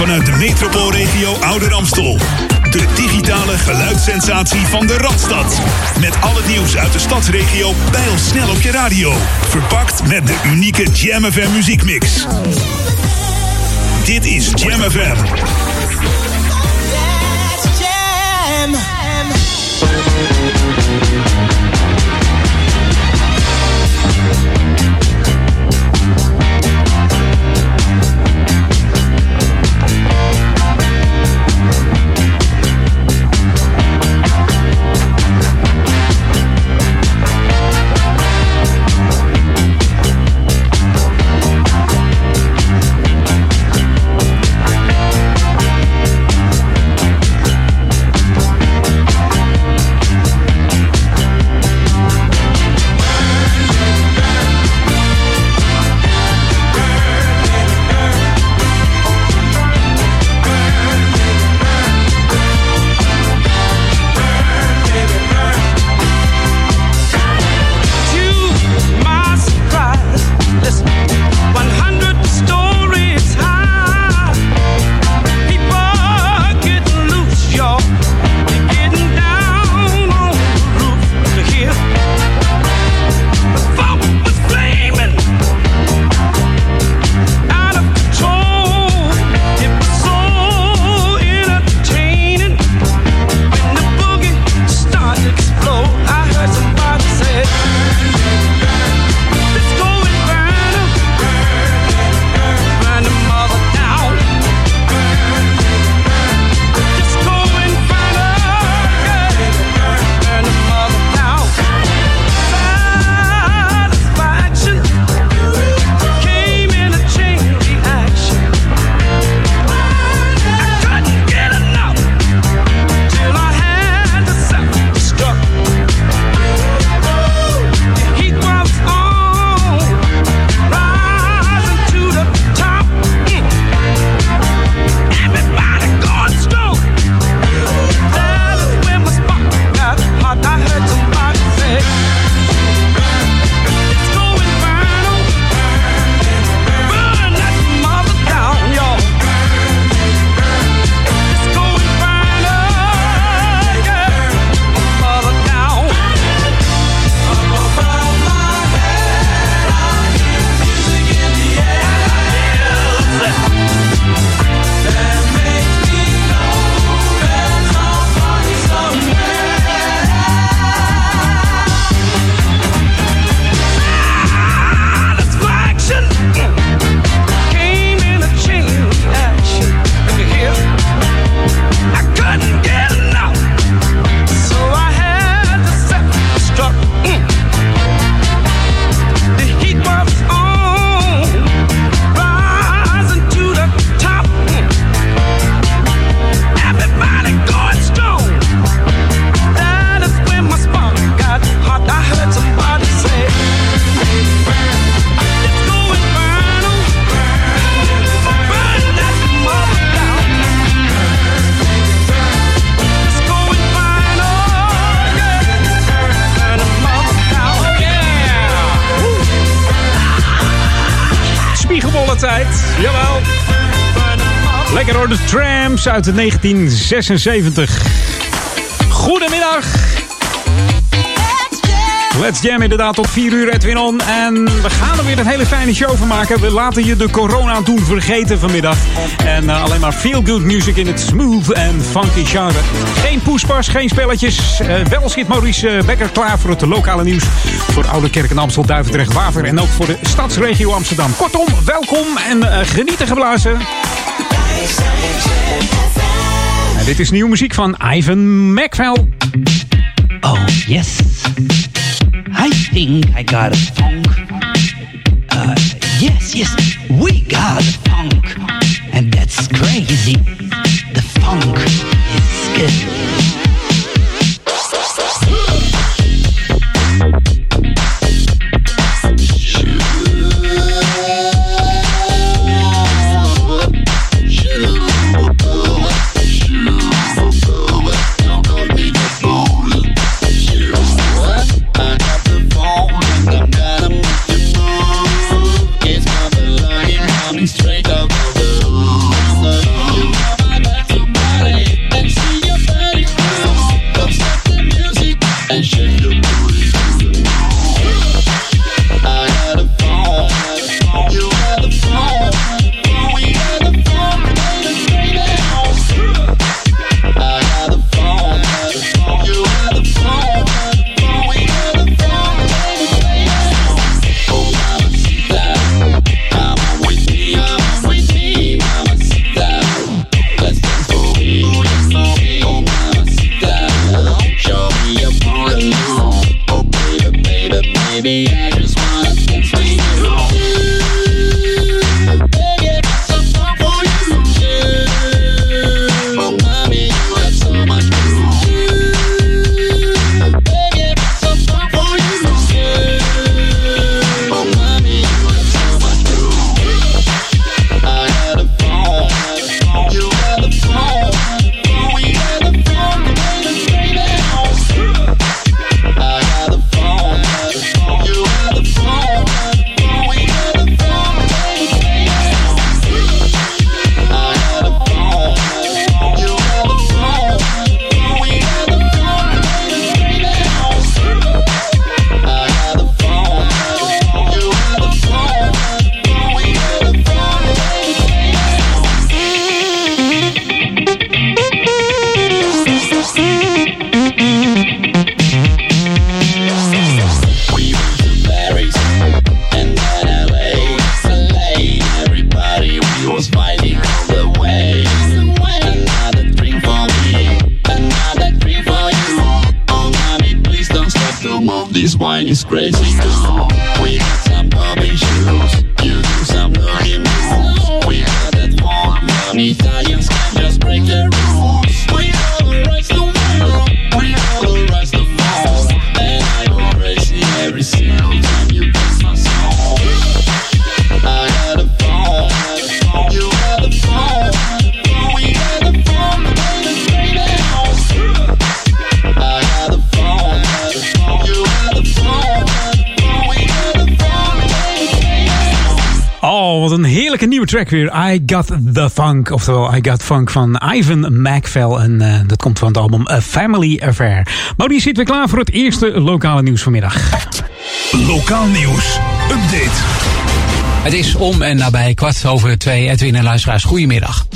vanuit de metropoolregio Ouder Amstel. De digitale geluidssensatie van de Radstad. Met al het nieuws uit de stadsregio bij snel op je radio. Verpakt met de unieke Jam FM muziekmix. Dit is Jam FM. Uit 1976. Goedemiddag. Let's Jam inderdaad tot 4 uur Edwin On. En we gaan er weer een hele fijne show van maken. We laten je de corona doen vergeten vanmiddag. En uh, alleen maar feel good music in het smooth en funky genre. Geen poespas, geen spelletjes. Uh, wel schiet Maurice uh, Becker klaar voor het lokale nieuws. Voor Oude Kerk en Amstel, Duivendrecht, Waver. En ook voor de stadsregio Amsterdam. Kortom, welkom en genieten geblazen. En dit is nieuwe muziek van Ivan McVell. Oh, yes. I think I got a funk. Uh, yes, yes, we got a funk. And that's crazy. The funk is good. Track weer. I Got The Funk. Oftewel, I Got Funk van Ivan MacFell. En eh, dat komt van het album A Family Affair. Maurice zit weer klaar voor het eerste lokale nieuws vanmiddag. Lokaal nieuws. Update. Het is om en nabij kwart over twee. Edwin en luisteraars, goedemiddag.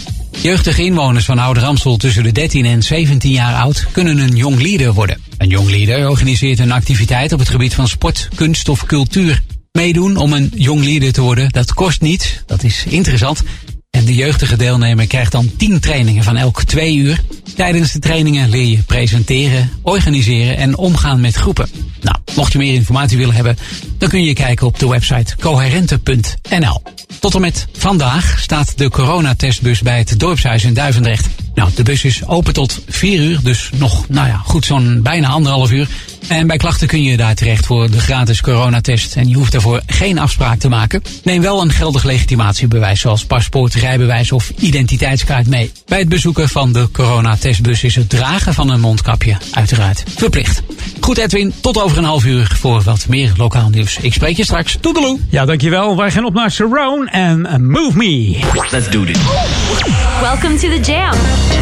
Jeugdige inwoners van Oude Ramsel tussen de 13 en 17 jaar oud kunnen een jong leader worden. Een jong leader organiseert een activiteit op het gebied van sport, kunst of cultuur. Meedoen om een jong leader te worden, dat kost niets. Dat is interessant. En de jeugdige deelnemer krijgt dan 10 trainingen van elk twee uur. Tijdens de trainingen leer je presenteren, organiseren en omgaan met groepen. Nou, mocht je meer informatie willen hebben, dan kun je kijken op de website coherente.nl. Tot en met vandaag staat de coronatestbus bij het dorpshuis in Duivendrecht. Nou, de bus is open tot 4 uur, dus nog, nou ja, goed zo'n bijna anderhalf uur. En bij klachten kun je daar terecht voor de gratis coronatest. En je hoeft daarvoor geen afspraak te maken. Neem wel een geldig legitimatiebewijs zoals paspoort, rijbewijs of identiteitskaart mee. Bij het bezoeken van de coronatestbus is het dragen van een mondkapje uiteraard verplicht. Goed Edwin, tot over een half uur voor wat meer lokaal nieuws. Ik spreek je straks. Toedeloe! Ja, dankjewel. Wij gaan op naar Surround en eh, Move Me. Let's do this. Welcome to the Jam.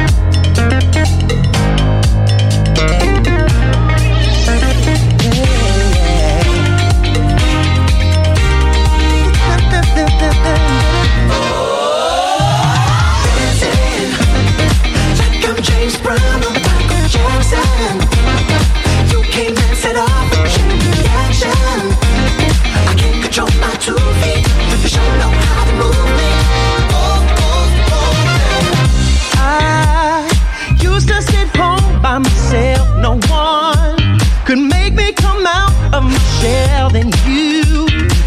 Like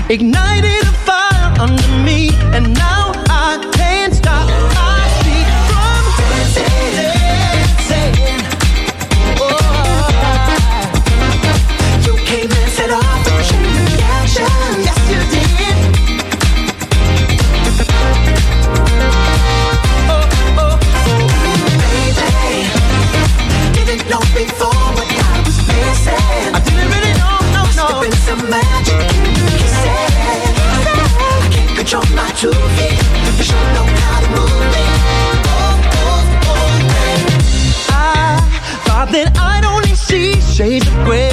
ignited a fire under me, and now She shades of gray.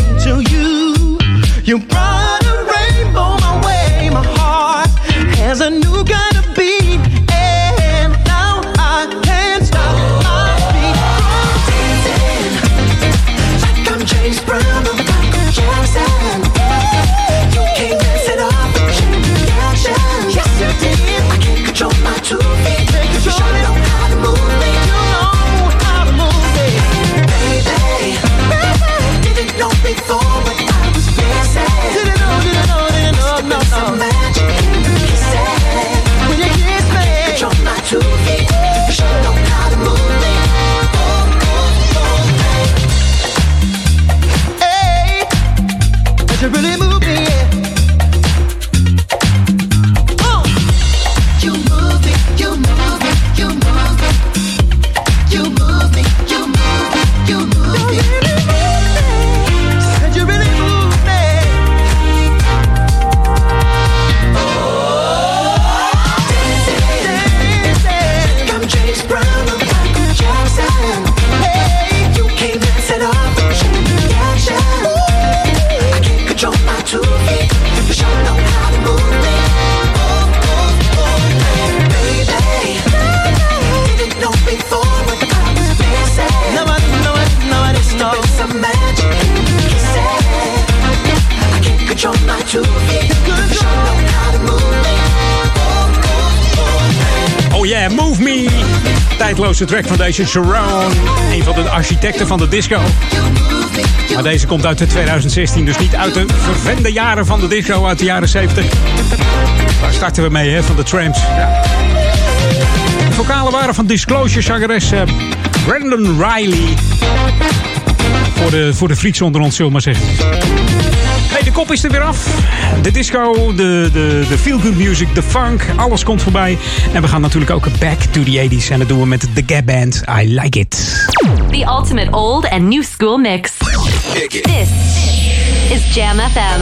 close track van deze Sharon. Een van de architecten van de disco. Maar deze komt uit de 2016, dus niet uit de vervende jaren van de disco uit de jaren 70. Daar starten we mee, hè, van de Tramps. Ja. De vocalen waren van Disclosure zangeres eh, Brandon Riley. Voor de, voor de frieks onder ons, zullen we maar zeggen. Hey, de kop is er weer af. De disco, de, de, de feel-good music, de funk, alles komt voorbij. En we gaan natuurlijk ook back to the 80s. En dat doen we met The Gap Band. I like it. The ultimate old and new school mix. This is Jam FM.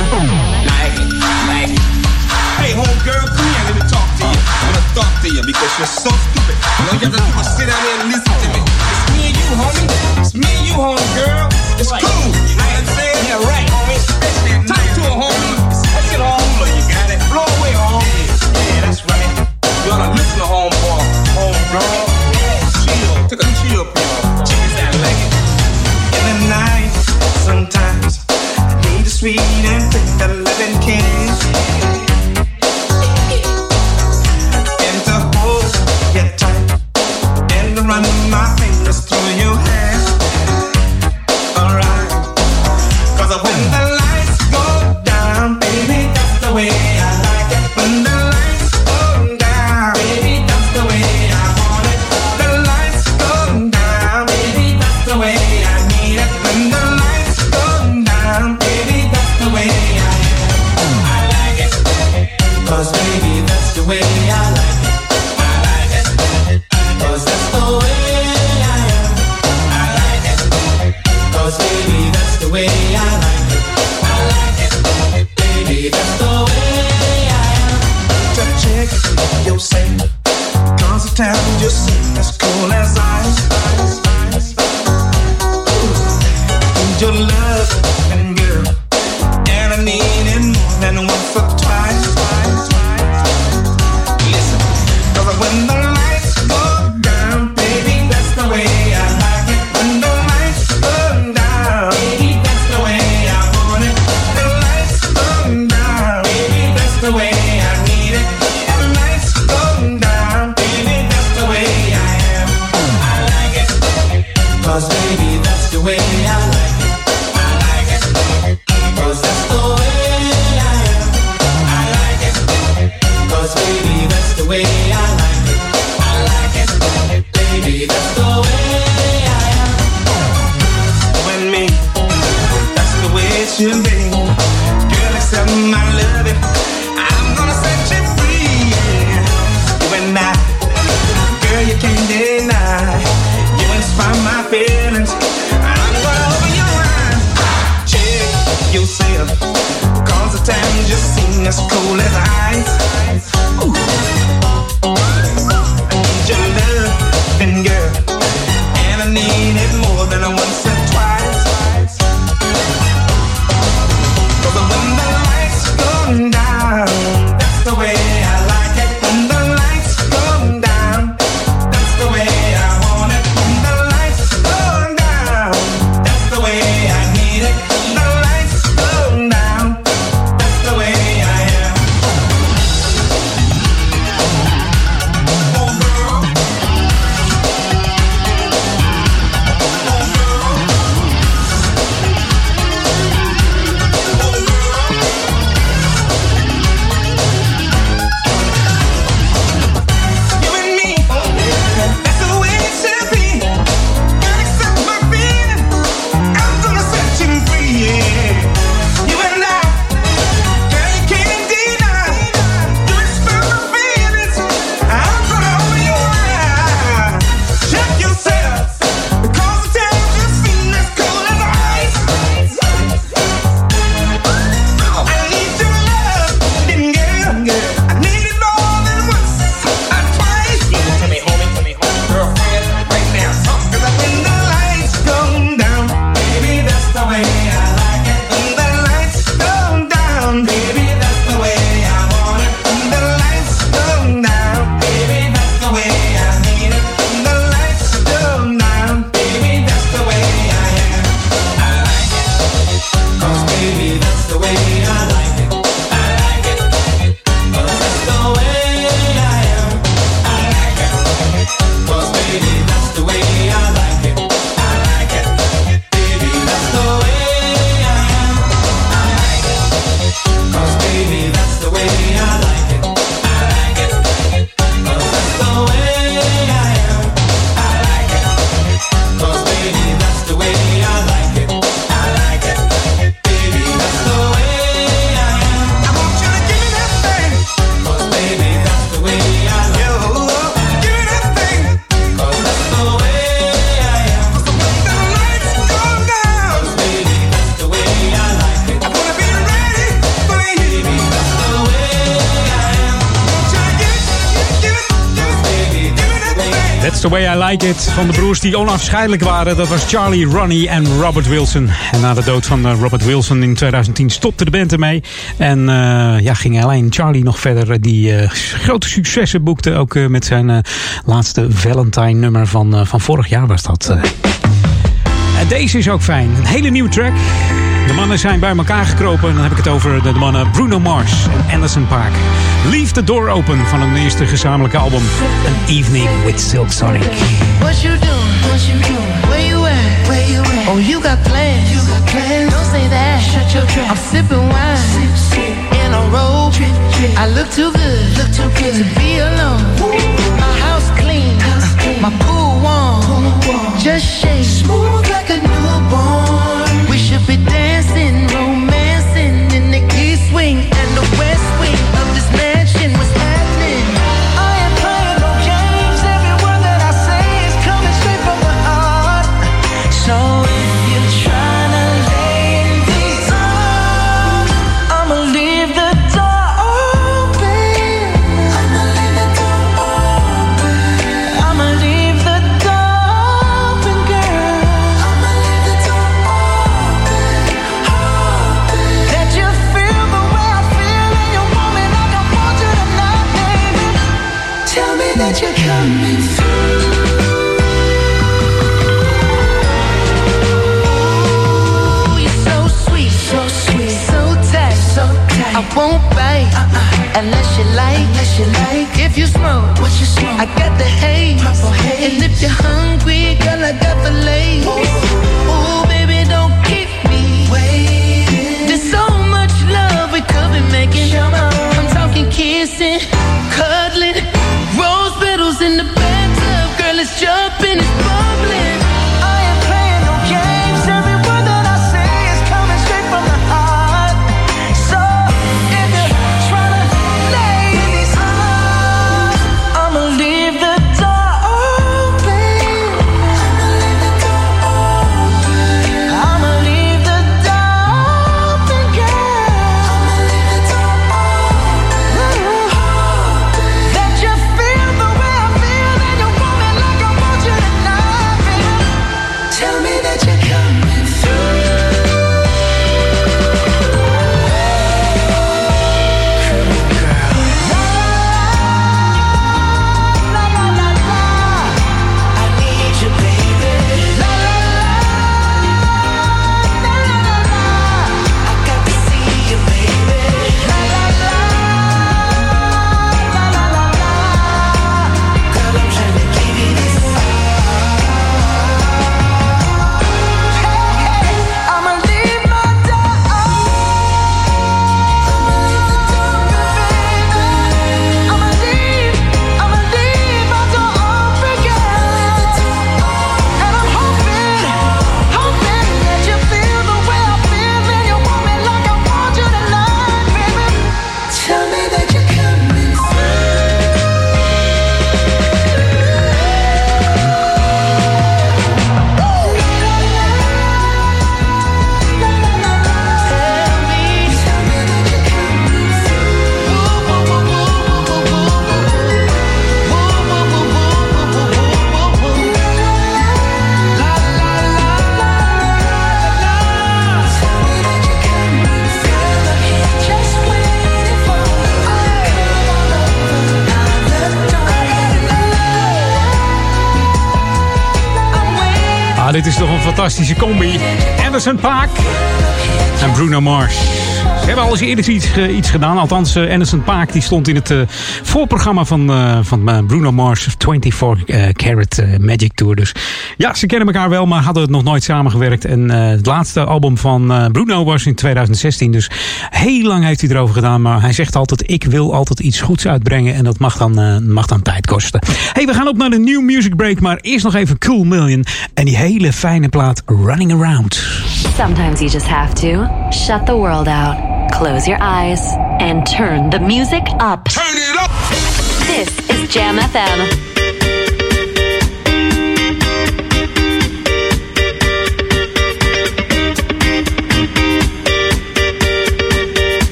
Hey, homegirl, come here, let me talk to you. I'm wanna talk to you because you're so stupid. All you have to do is sit down here and listen to me. It's me and you, homie. It's me and you, homegirl. It's cool. feeding, freedom living king. Van de broers die onafscheidelijk waren. Dat was Charlie, Ronnie en Robert Wilson. En na de dood van eh, Robert Wilson in 2010 stopte de band ermee. En uh, ja, ging alleen Charlie nog verder. Die uh, grote successen boekte. Ook met zijn laatste Valentine nummer van, van vorig jaar was dat. En deze is ook fijn. Een hele nieuwe track. De mannen zijn bij elkaar gekropen. Dan heb ik het over de mannen Bruno Mars en Anderson Paak. Leave the Door Open van hun eerste gezamenlijke album. An Evening with Silk Sonic. What you doing? What you doing? Where you at? Where you at? Oh, you got plans. You got plans. Don't say that. Shut your trap. I'm sipping wine. In a robe. I look too good. Look too good to be alone. My house clean. House clean. My pool warm. Pool warm. Just shake. Smooth like a newborn. We should be dancing, won't bite uh-uh. unless you like, unless you like. If you smoke, what you smoke? I got the haze. And if you're hungry, girl, I got the lace. Ooh, baby, don't keep me waiting. There's so much love we could be making. I'm talking kissing, cuddling, rose petals in the bathtub. Girl, it's jumping, fantastische combi. Anderson Paak en Bruno Mars. Hebben al eens eerder iets, eh, iets gedaan. Althans, eh, Anderson Paak die stond in het eh, voorprogramma van, van Bruno Mars 24 eh, Carat Magic Tour. Dus ja, ze kennen elkaar wel, maar hadden het nog nooit samengewerkt. En het laatste album van Bruno was in 2016. Dus heel lang heeft hij erover gedaan. Maar hij zegt altijd, ik wil altijd iets goeds uitbrengen. En dat mag dan, mag dan tijd kosten. hey, we gaan op naar de New Music Break. Maar eerst nog even Cool Million. En die hele fijne plaat Running Around. Sometimes you just have to shut the world out, close your eyes, and turn the music up. Turn it up! This is Jam FM.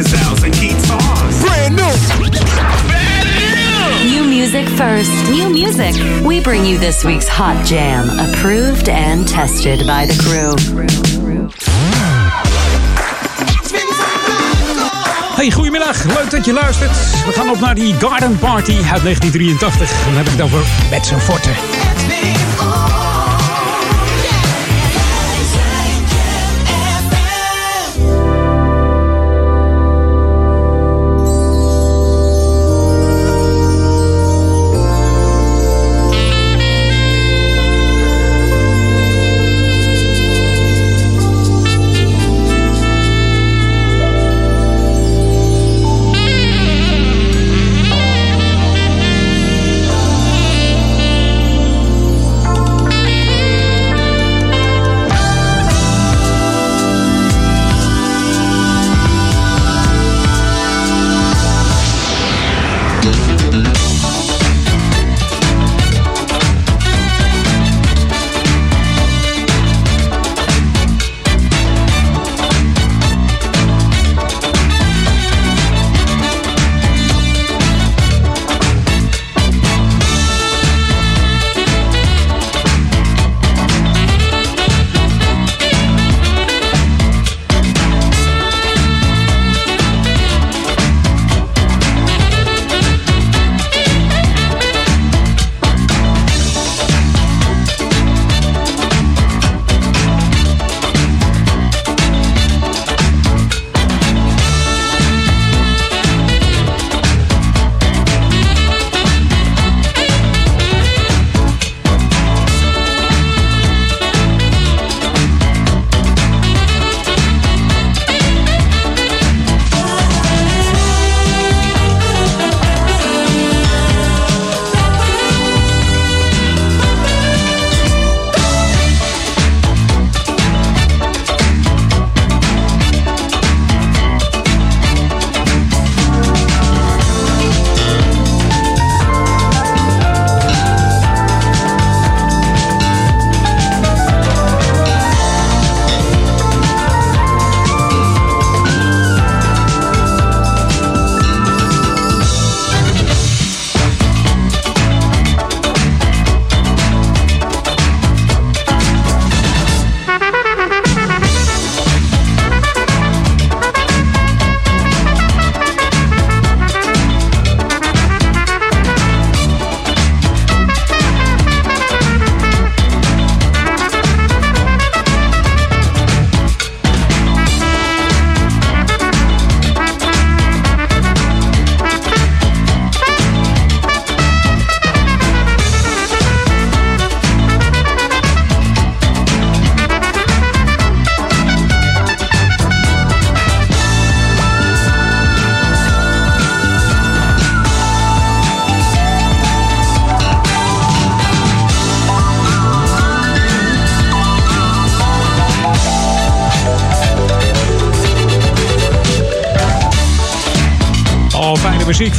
Gazelles and guitars. Brand new. Brand new. new music first, new music. We bring you this week's hot jam, approved and tested by the crew. Hey, goedemiddag. Leuk dat je luistert. We gaan op naar die Garden Party uit 1983. Dan heb ik het over Bets Forte.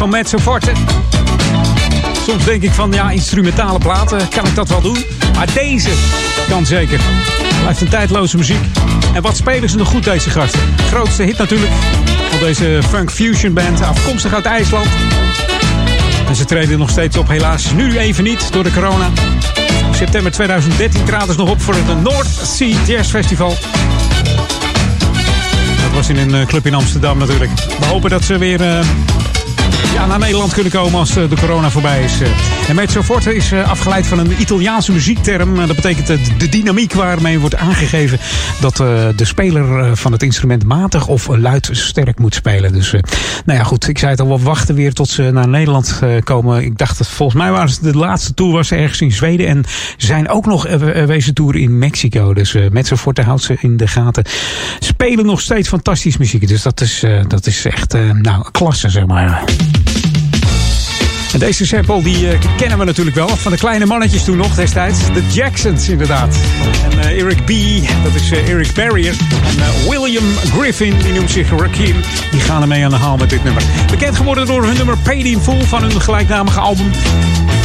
Van Mezzo Forte. Soms denk ik van, ja, instrumentale platen, kan ik dat wel doen? Maar deze kan zeker. Blijft een tijdloze muziek. En wat spelen ze nog goed, deze gasten? Grootste hit natuurlijk van deze funk fusion band, afkomstig uit IJsland. En ze treden nog steeds op, helaas nu even niet door de corona. September 2013 traden ze nog op voor het North Sea Jazz Festival. Dat was in een eh, club in Amsterdam natuurlijk. We hopen dat ze weer eh, naar Nederland kunnen komen als eh, de corona voorbij is. eh. En mezzo forte is eh, afgeleid van een Italiaanse muziekterm. Dat betekent de dynamiek waarmee wordt aangegeven dat de speler van het instrument matig of luid sterk moet spelen. Dus nou ja, goed. Ik zei het al, we wachten weer tot ze naar Nederland komen. Ik dacht dat volgens mij waren ze de laatste tour was ergens in Zweden. En zijn ook nog wezen tour in Mexico. Dus Mezzo Forte houdt ze in de gaten. Spelen nog steeds fantastisch muziek. Dus dat is, dat is echt, nou, klasse zeg maar. En deze sample die eh, kennen we natuurlijk wel. Van de kleine mannetjes toen nog destijds. De Jacksons inderdaad. En eh, Eric B, dat is eh, Eric Barrier. En William Griffin, die noemt zich Rakim. Die gaan ermee aan de haal met dit nummer. Bekend geworden door hun nummer Paid Full van hun gelijknamige album.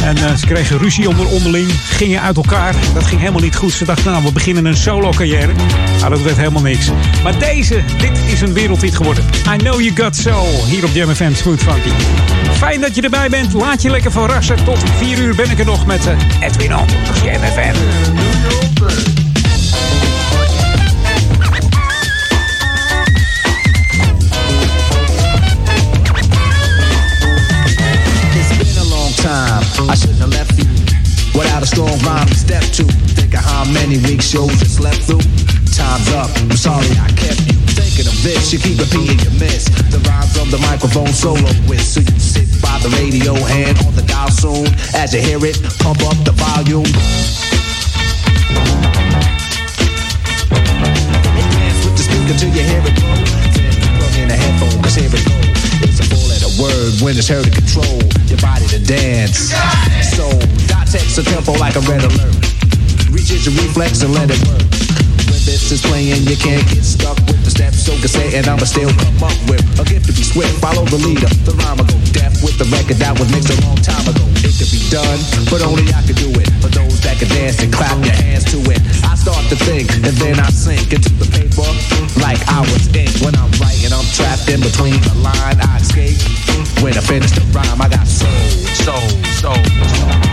En ze kregen ruzie onder onderling. Gingen uit elkaar. Dat ging helemaal niet goed. Ze dachten, nou, we beginnen een solo carrière. Nou, dat werd helemaal niks. Maar deze, dit is een wereldhit geworden. I Know You Got Soul. Hier op Jam FM Smooth Funky. Fijn dat je erbij bent. Laat je lekker verrassen. Tot 4 uur ben ik er nog met eh, Edwin On. Jam FM. I shouldn't have left you without a strong rhyme to step to. Think of how many weeks shows you slept through. Time's up. I'm sorry I kept you thinking of this. You keep repeating your miss. The rhymes of the microphone solo with. So you sit by the radio, hand on the dial soon. As you hear it, pump up the volume. Dance with the speaker till you hear it go. Then plug in a headphone, cause here it go. It's a four letter word when it's heard to control your body to dance. So, dot text a tempo like a red alert. Reaches your reflex and let it work. When this is playing, you can't get stuck with the steps. So cassette and I'ma still come up with a gift to be swift. Follow the leader, the rhyme will go deaf with the record that was mixed a long time ago. It could be done, but only I could do it. For those that can dance and clap your hands to it. I start to think and then I sink into the paper like I was ink. When I'm writing, I'm trapped in between the line. I escape. When I finish the rhyme, I got soul, soul, soul, soul.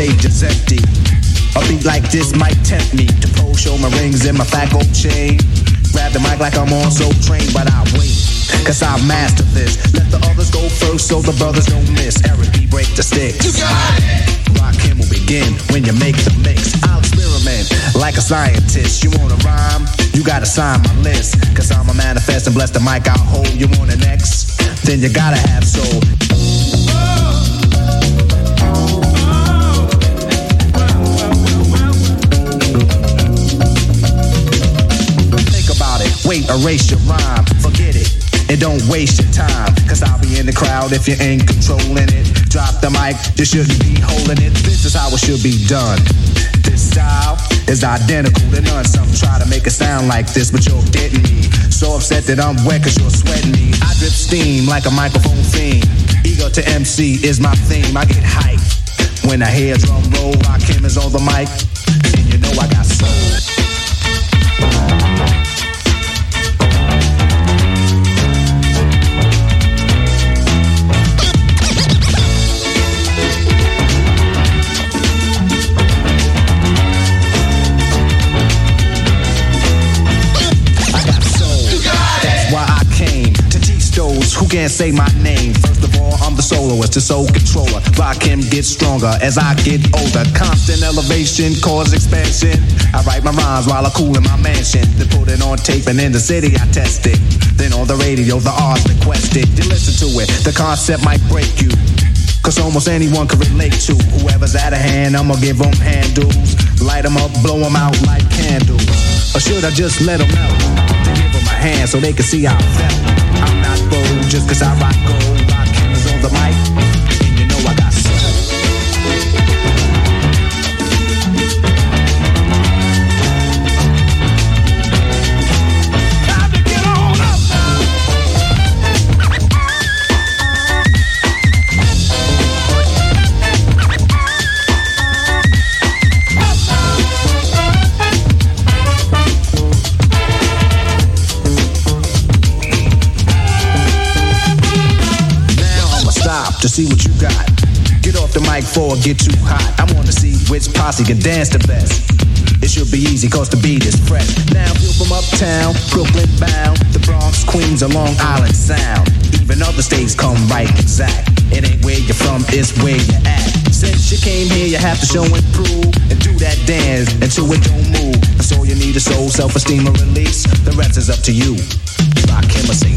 Stage is empty. A beat like this might tempt me to pose, show my rings and my fat gold chain. Grab the mic like I'm on so trained, but I wait. Cause I master this. Let the others go first so the brothers don't miss. Eric B. break the sticks. You got it. Rock him will begin when you make the mix. I'll experiment like a scientist. You wanna rhyme? You gotta sign my list. Cause I'm a manifest and bless the mic I'll hold. You want an X? Then you gotta have soul. Erase your rhyme. Forget it. And don't waste your time. Cause I'll be in the crowd if you ain't controlling it. Drop the mic, you shouldn't be holding it. This is how it should be done. This style is identical to none. Some try to make it sound like this, but you're getting me. So upset that I'm wet cause you're sweating me. I drip steam like a microphone fiend. Ego to MC is my theme. I get hype. When I hear drum roll, rock him is on the mic. And you know I got can't say my name. First of all, I'm the soloist, the soul controller. Rock him get stronger as I get older. Constant elevation, cause expansion. I write my rhymes while I cool in my mansion. Then put it on tape and in the city I test it. Then on the radio, the R's requested. You listen to it, the concept might break you. Cause almost anyone can relate to whoever's out of hand. I'ma give them handles, light them up, blow them out like candles. Or should I just let them know? To give them a hand so they can see how I felt. I'm not bold just cause I rock gold. To see what you got. Get off the mic for get too hot. I wanna see which posse can dance the best. It should be easy cause the beat is fresh. Now feel from uptown, Brooklyn bound, the Bronx, Queens, or Long Island Sound. Even other states come right exact. It ain't where you're from, it's where you're at. Since you came here, you have to show and prove and do that dance until it don't move. That's all you need is soul, self-esteem, and release. The rest is up to you. Rock him or say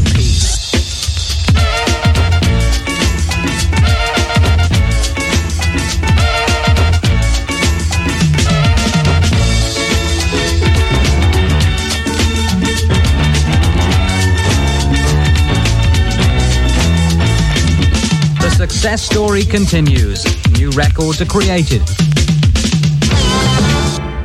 success story continues. New records are created.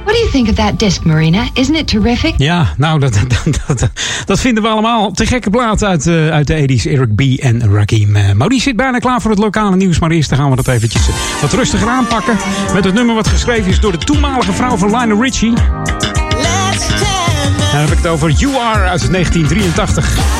What do you think of that disc, Marina? Isn't it terrific? Ja, nou, dat, dat, dat, dat vinden we allemaal. Te gekke plaat uit, eh, uit de 80s. Eric B. en Rakim. Uh, Maurice zit bijna klaar voor het lokale nieuws. Maar eerst gaan we dat eventjes eh, wat rustiger aanpakken. Met het nummer wat geschreven is door de toenmalige vrouw van Lionel Richie. En dan heb ik het over You Are uit 1983.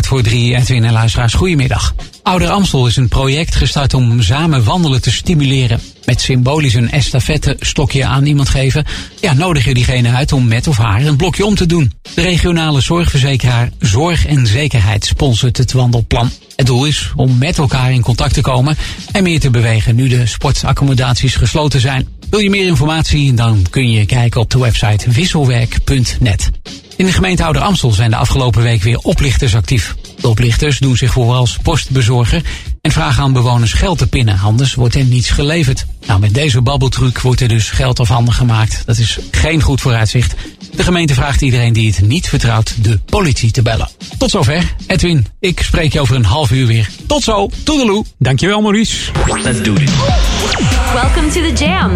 Kwart voor drie. Edwin en luisteraars, goedemiddag. Ouder Amstel is een project gestart om samen wandelen te stimuleren. Met symbolisch een estafette stokje aan iemand geven, ja, nodig je diegene uit om met of haar een blokje om te doen. De regionale zorgverzekeraar Zorg en Zekerheid sponsort het wandelplan. Het doel is om met elkaar in contact te komen en meer te bewegen nu de sportaccommodaties gesloten zijn. Wil je meer informatie? Dan kun je kijken op de website wisselwerk.net. In de gemeente Ouder Amstel zijn de afgelopen week weer oplichters actief. De oplichters doen zich voor als postbezorger en vragen aan bewoners geld te pinnen, anders wordt er niets geleverd. Nou, met deze babbeltruc wordt er dus geld afhandig gemaakt. Dat is geen goed vooruitzicht. De gemeente vraagt iedereen die het niet vertrouwt de politie te bellen. Tot zover. Edwin, ik spreek je over een half uur weer. Tot zo. Toedeloe. Dankjewel Maurice. Let's do it. Welcome to the Jam.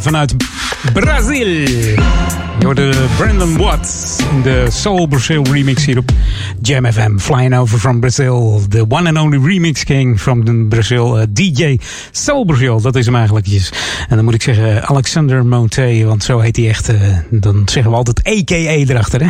Vanuit Brazil. Je hoorde Brandon Watts in de Soul Brazil remix hier op Jam FM. Flying over from Brazil. The one and only remix king from Brazil. eh, DJ Soul Brazil, dat is hem eigenlijk. En dan moet ik zeggen Alexander Monte, want zo heet hij echt. eh, dan zeggen we altijd a.k.a. erachter, hè.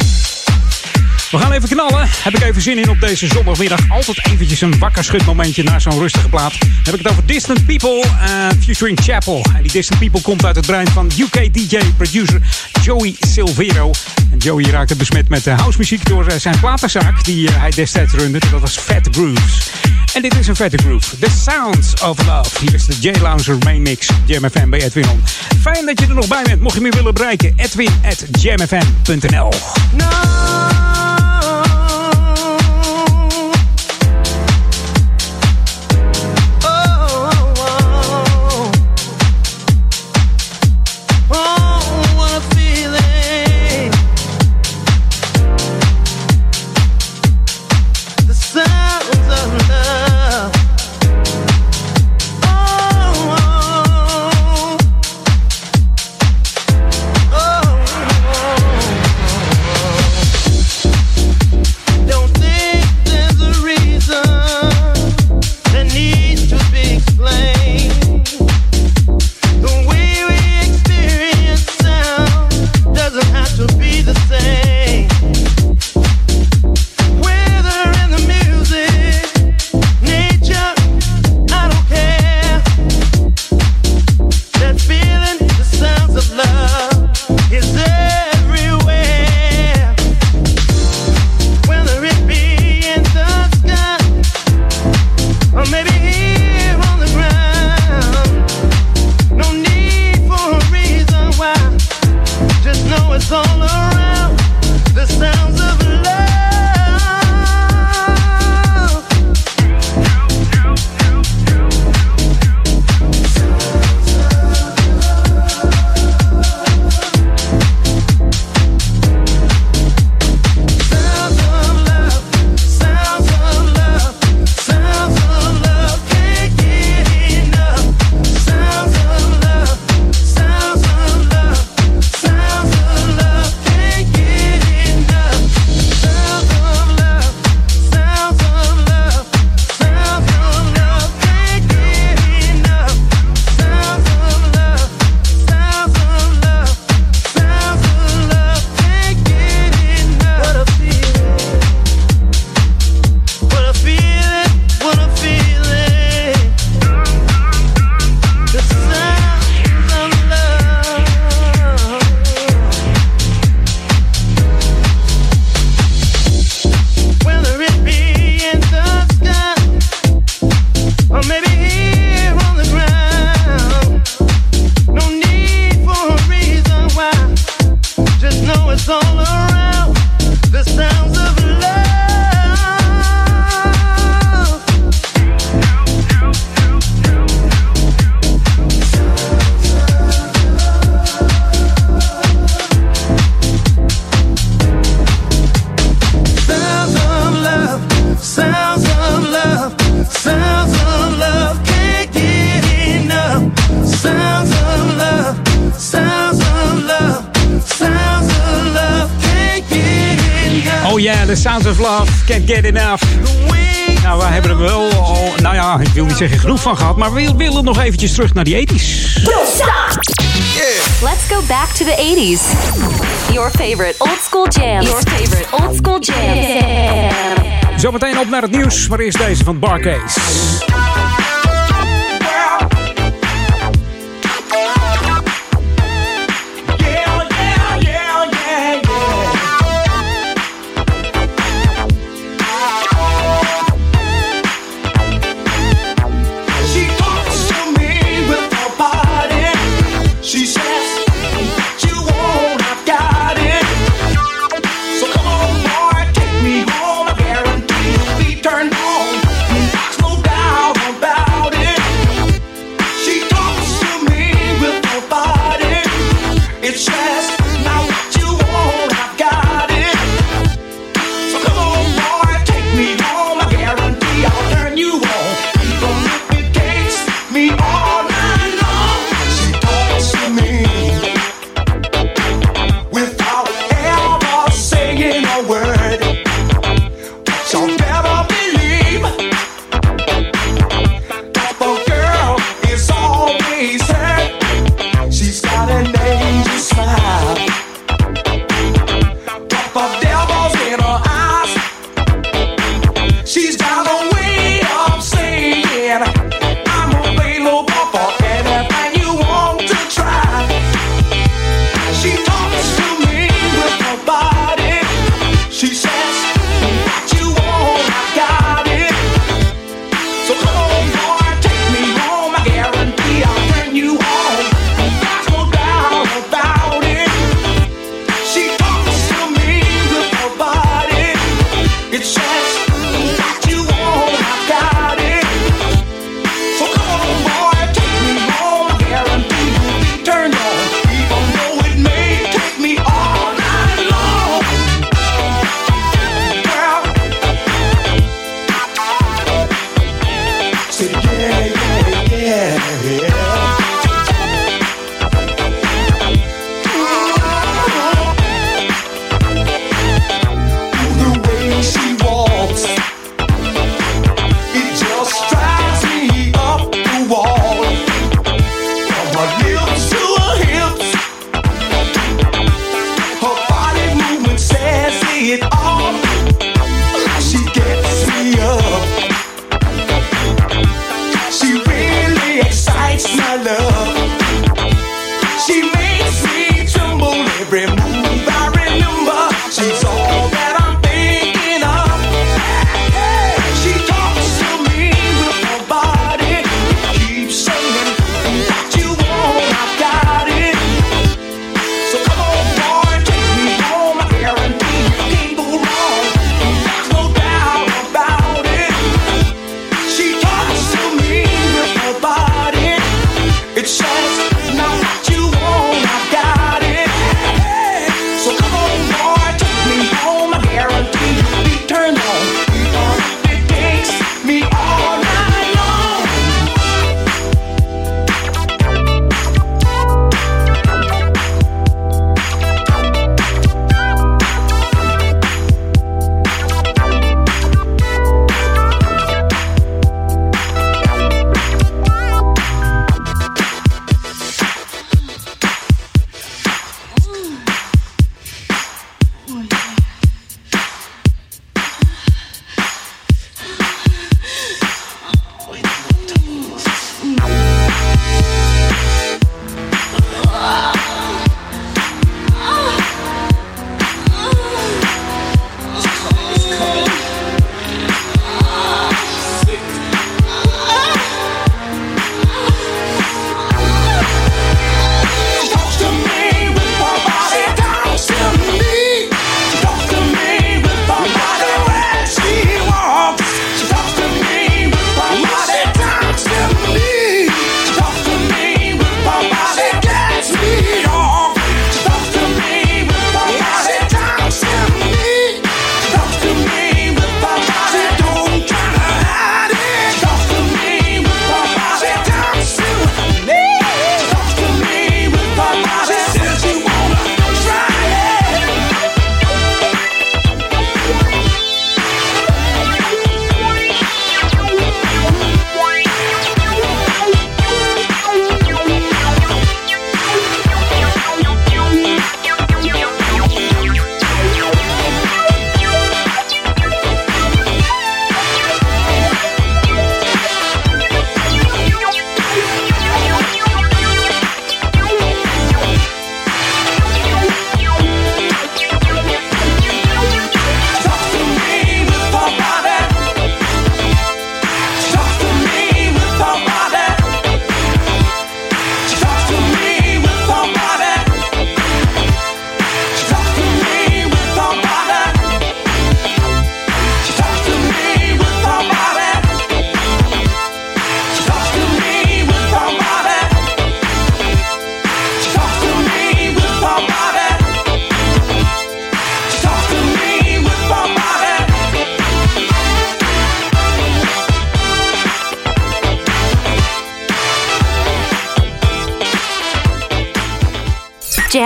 We gaan even knallen. Heb ik even zin in op deze zondagmiddag. Altijd eventjes een wakker schudmomentje naar zo'n rustige plaat. Dan heb ik het over Distant People eh, featuring Chapel. En die Distant People komt uit het brein van UK DJ-producer Joey Silvero. En Joey raakte besmet met uh, housemuziek door eh, zijn platenzaak die eh, hij destijds runde. Dat was Fat Grooves. En dit is een vette groove. The Sounds of Love. Hier is de J-Lounger main mix. Jam FM bij Edwin On. Fijn dat je er nog bij bent. Mocht je me willen bereiken, edwin at jamfm.nl. Can't Get Enough. Nou, we hebben er wel al, nou ja, ik wil niet zeggen genoeg van gehad, maar we willen nog eventjes terug naar die 80s. Let's go back to the 80s. Your favorite old school jams. Your favorite old school jams. Zometeen op naar het nieuws, maar eerst deze van Barcase.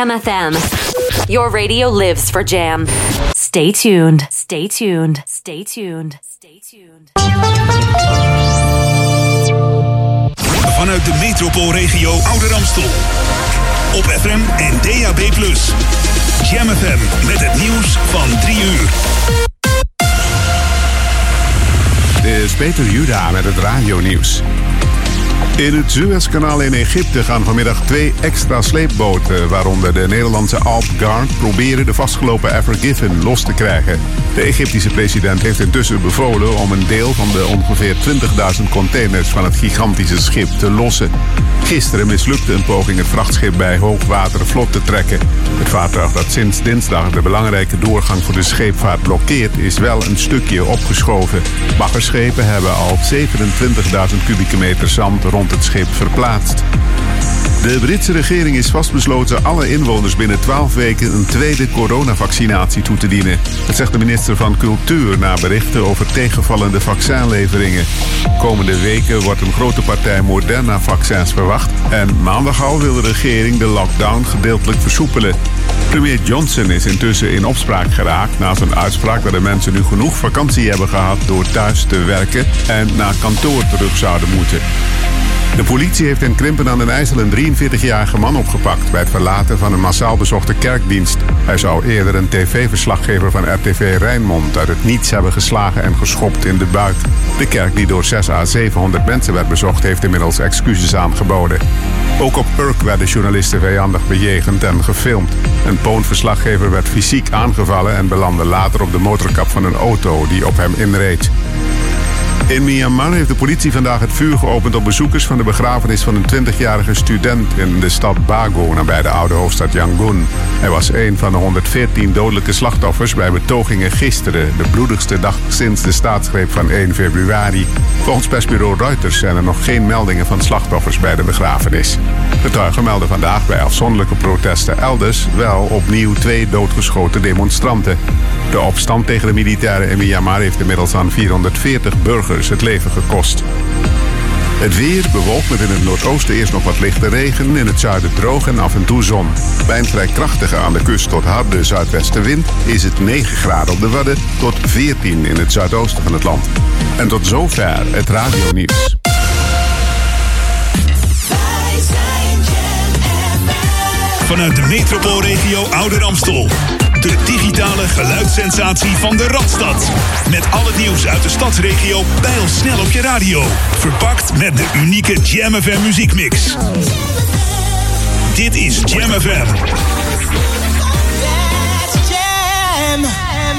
Jam FM. Your radio lives for Jam. Stay tuned. Stay tuned. Stay tuned. Stay tuned. Vanuit de metropoolregio Ouder Amstel. Op FM en DAB+. Jam FM met het nieuws van 3 uur. Dit is Peter Juda met het radionieuws. In het Suezkanaal in Egypte gaan vanmiddag twee extra sleepboten, waaronder de Nederlandse Alp Guard, proberen de vastgelopen Ever Given los te krijgen. De Egyptische president heeft intussen bevolen om een deel van de ongeveer 20.000 containers van het gigantische schip te lossen. Gisteren mislukte een poging het vrachtschip bij hoogwater vlot te trekken. Het vaartuig dat sinds dinsdag de belangrijke doorgang voor de scheepvaart blokkeert, is wel een stukje opgeschoven. Baggerschepen hebben al 27.000 kubieke meter zand rond het schip verplaatst. De Britse regering is vastbesloten alle inwoners binnen 12 weken een tweede coronavaccinatie toe te dienen. Dat zegt de minister van Cultuur na berichten over tegenvallende vaccinleveringen. Komende weken wordt een grote partij Moderna-vaccins verwacht. En maandag al wil de regering de lockdown gedeeltelijk versoepelen. Premier Johnson is intussen in opspraak geraakt na zijn uitspraak dat de mensen nu genoeg vakantie hebben gehad door thuis te werken en naar kantoor terug zouden moeten. De politie heeft in Krimpen aan den IJssel een 43-jarige man opgepakt... bij het verlaten van een massaal bezochte kerkdienst. Hij zou eerder een tv-verslaggever van RTV Rijnmond... uit het niets hebben geslagen en geschopt in de buik. De kerk die door 6 à 700 mensen werd bezocht... heeft inmiddels excuses aangeboden. Ook op Urk werden journalisten vijandig bejegend en gefilmd. Een poonverslaggever werd fysiek aangevallen... en belandde later op de motorkap van een auto die op hem inreed. In Myanmar heeft de politie vandaag het vuur geopend op bezoekers van de begrafenis van een 20-jarige student in de stad Bago nabij de oude hoofdstad Yangon. Hij was een van de 114 dodelijke slachtoffers bij betogingen gisteren, de bloedigste dag sinds de staatsgreep van 1 februari. Volgens persbureau Reuters zijn er nog geen meldingen van slachtoffers bij de begrafenis. Getuigen melden vandaag bij afzonderlijke protesten elders wel opnieuw twee doodgeschoten demonstranten. De opstand tegen de militairen in Myanmar heeft inmiddels aan 440 burgers het leven gekost. Het weer bewolkt met in het noordoosten eerst nog wat lichte regen. In het zuiden droog en af en toe zon. Bij een vrij krachtige aan de kust tot harde zuidwestenwind is het 9 graden op de Wadden tot 14 in het zuidoosten van het land. En tot zover het radionieuws. Vanuit de metropoolregio Ouder Amstel. De digitale geluidssensatie van de Radstad. Met al het nieuws uit de stadsregio snel op je radio. Verpakt met de unieke Jam FM muziekmix. Dit is Jam FM.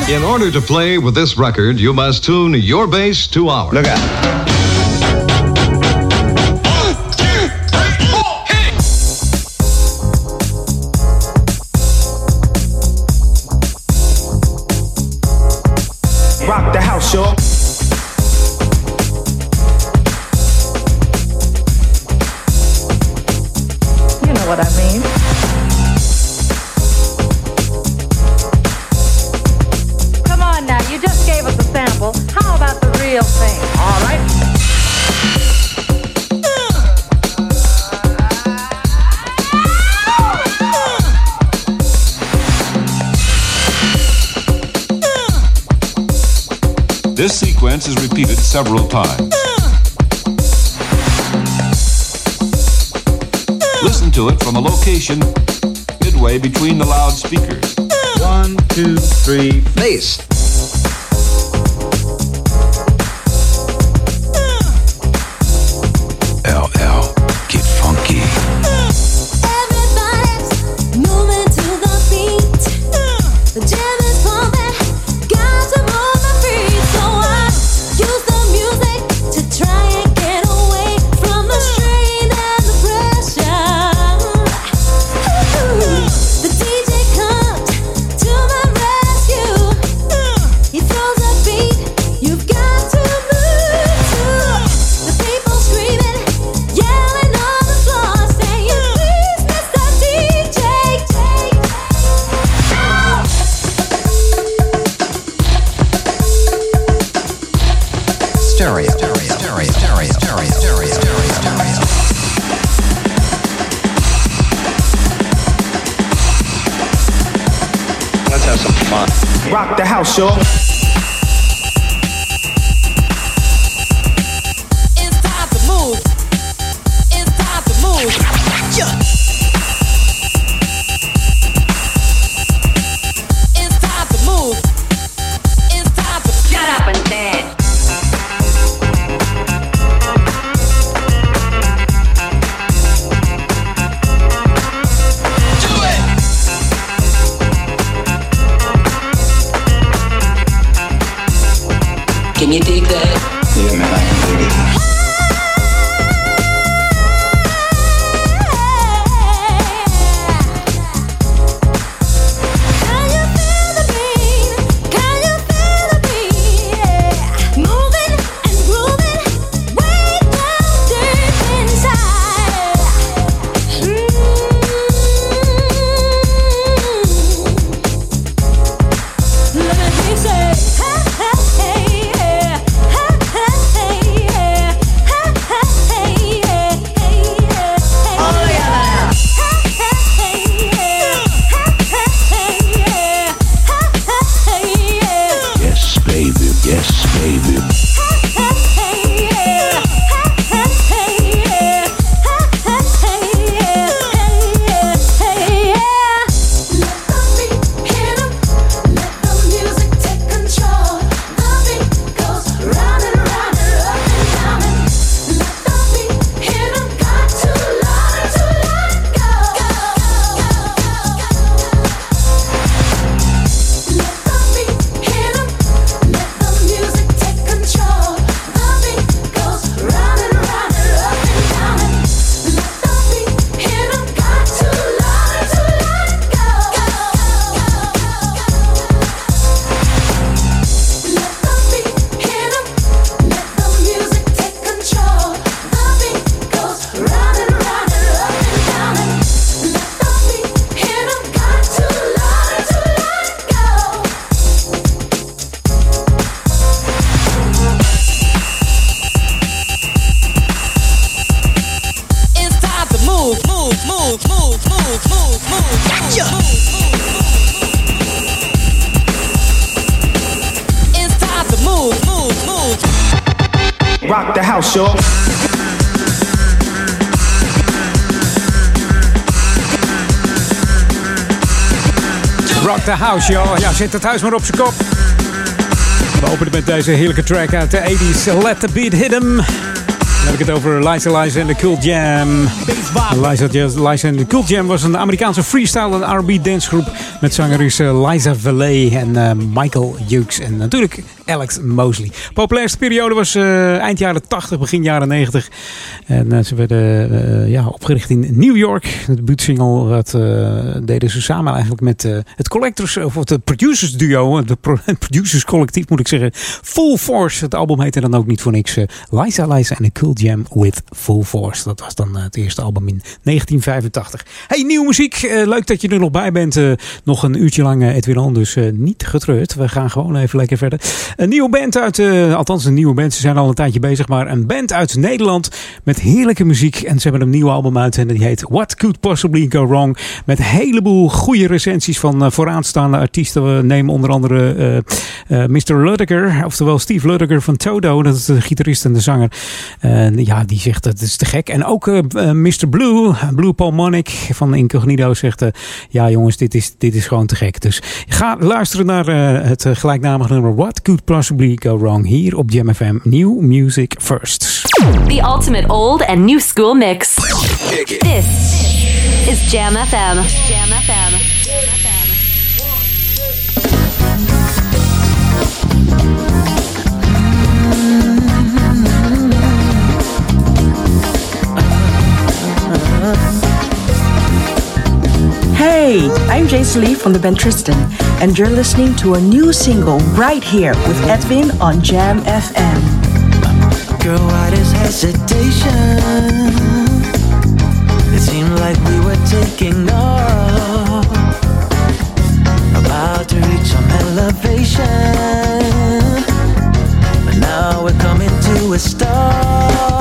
In order to play with this record, you must tune your bass to ours. Look out. Sequence is repeated several times. Listen to it from a location midway between the loudspeakers. One, two, three, bass. Rock house, joh. Ja, zet het huis maar op zijn kop. We openen met deze heerlijke track uit de 80s. Let the beat hit 'em. Dan heb ik het over Liza Liza en de Cool Jam. Liza, Liza en de Cool Jam was een Amerikaanse freestyle en R&B dancegroep met zangeres eh, Liza Valet en eh, Michael Hughes en natuurlijk Alex Mosley. Populairste periode was eh, eind jaren 80, begin jaren 90. En ze werden ja, opgericht in New York. De debuutsingle dat, eh, deden ze samen eigenlijk met eh, het Collectors, of het Producers Duo, het pro- het Producers Collectief moet ik zeggen. Full Force. Het album heette dan ook niet voor niks. eh, Liza Liza en de Cool Jam with Full Force. Dat was dan het eerste album in 1985. Hey, nieuwe muziek. Leuk dat je er nog bij bent. Nog een uurtje lang Edwin On, dus niet getreurd. We gaan gewoon even lekker verder. Een nieuwe band uit, althans een nieuwe band. Ze zijn al een tijdje bezig, maar een band uit Nederland met heerlijke muziek. En ze hebben een nieuw album uit en die heet What Could Possibly Go Wrong. Met een heleboel goede recensies van eh, vooraanstaande artiesten. We nemen onder andere eh, eh, Mr. Ludiger, oftewel Steve Ludiger van Toto. Dat is de gitarist en de zanger. En ja, die zegt dat is te gek. En ook Mr. Blue, Blue Paul Monic van Incognito zegt... ja jongens, dit is, dit is gewoon te gek. Dus ga luisteren naar het gelijknamige nummer What Could Possibly Go Wrong hier op Jam FM. New Music First. The ultimate old and new school mix. This is Jam FM. Jam FM. Hey, I'm Jace Lee from the band Tristan, and you're listening to a new single right here with Edwin on Jam FM. Girl, why this hesitation? Seemed like we were taking off, about to reach some elevation, but now we're coming to a stop.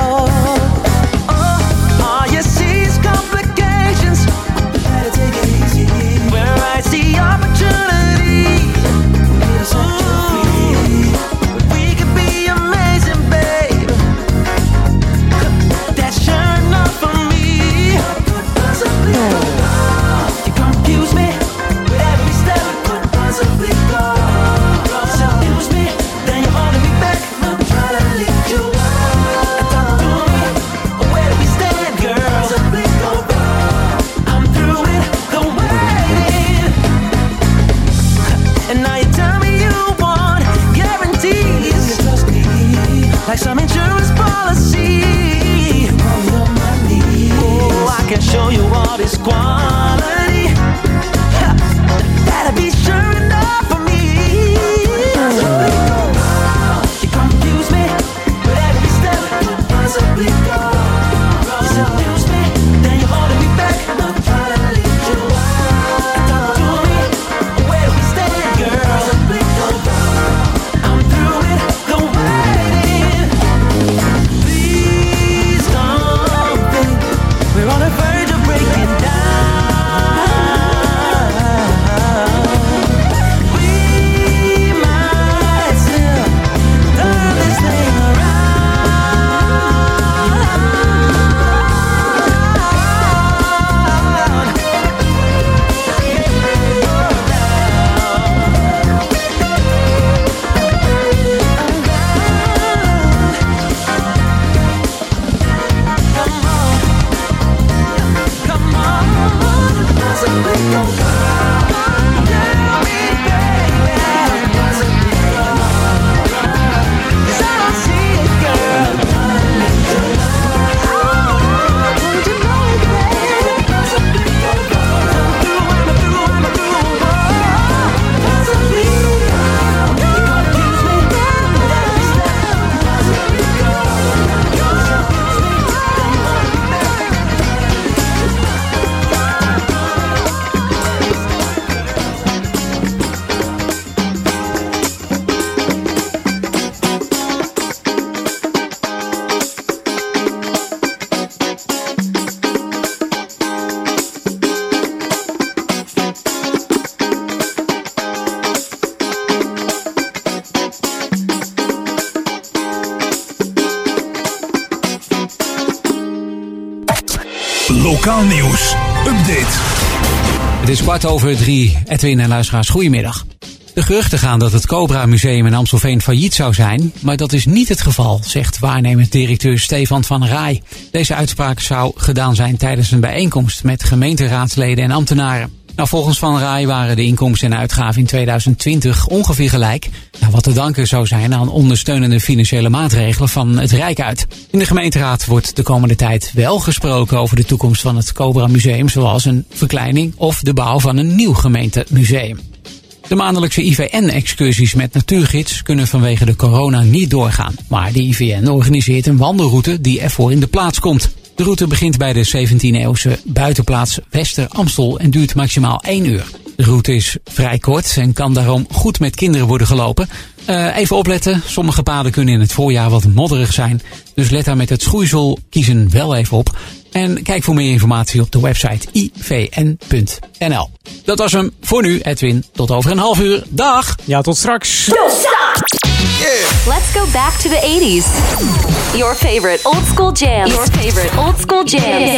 Show you all this quality. Over drie. Edwin en luisteraars, goedemiddag. De geruchten gaan dat het Cobra Museum in Amstelveen failliet zou zijn, maar dat is niet het geval, zegt waarnemend directeur Stefan van Rij. Deze uitspraak zou gedaan zijn tijdens een bijeenkomst met gemeenteraadsleden en ambtenaren. Nou, volgens Van Rij waren de inkomsten en uitgaven in 2020 ongeveer gelijk. Nou, wat te danken zou zijn aan ondersteunende financiële maatregelen van het Rijk uit. In de gemeenteraad wordt de komende tijd wel gesproken over de toekomst van het Cobra Museum, zoals een verkleining of de bouw van een nieuw gemeentemuseum. De maandelijkse IVN-excursies met natuurgids kunnen vanwege de corona niet doorgaan. Maar de IVN organiseert een wandelroute die ervoor in de plaats komt. De route begint bij de 17e-eeuwse buitenplaats Wester Amstel en duurt maximaal 1 uur. De route is vrij kort en kan daarom goed met kinderen worden gelopen. Eh, even opletten, sommige paden kunnen in het voorjaar wat modderig zijn. Dus let daar met het schoeisel kiezen wel even op. En kijk voor meer informatie op de website ivn.nl. Dat was hem voor nu, Edwin. Tot over een half uur. Dag! Ja, tot straks. Let's go back to the 80s. Your favorite old school jams. Your favorite old school jams.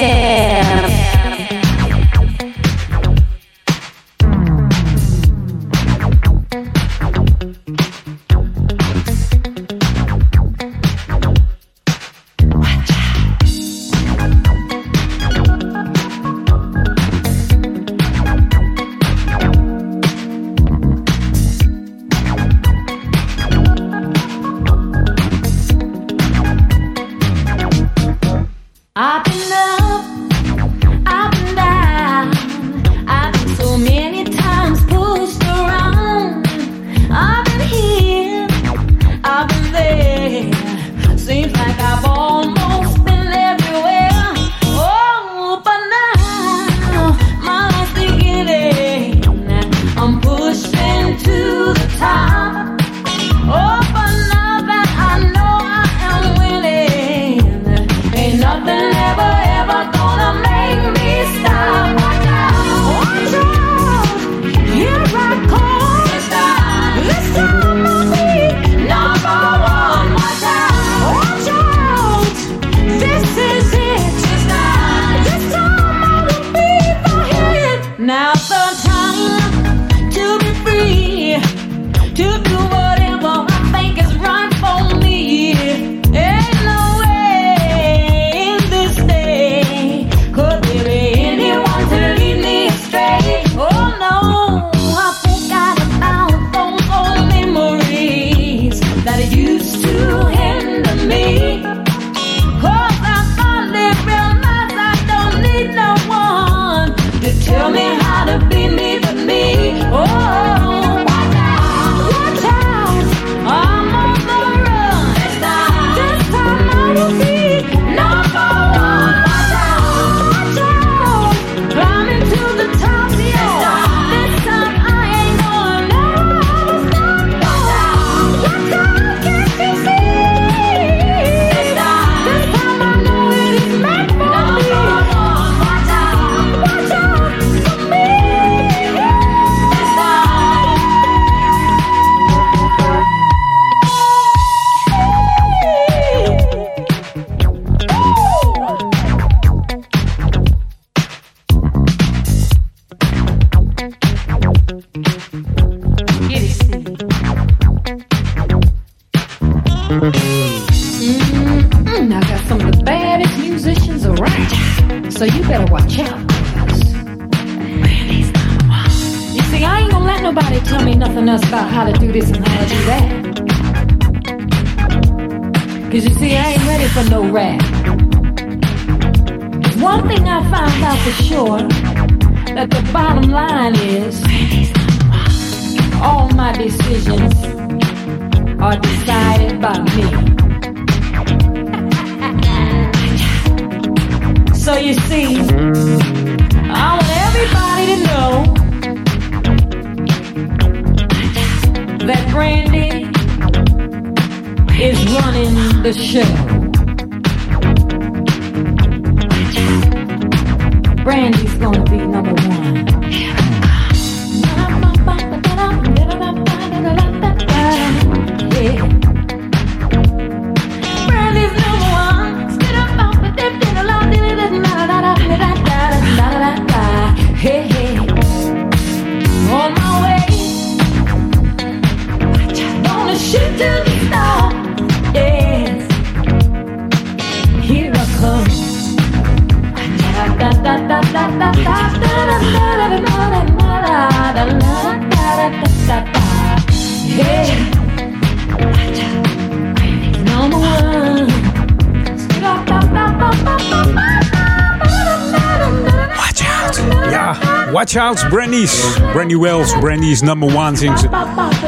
Out, Brandy's. Brandy Wells, Brandy's number one zingt ze.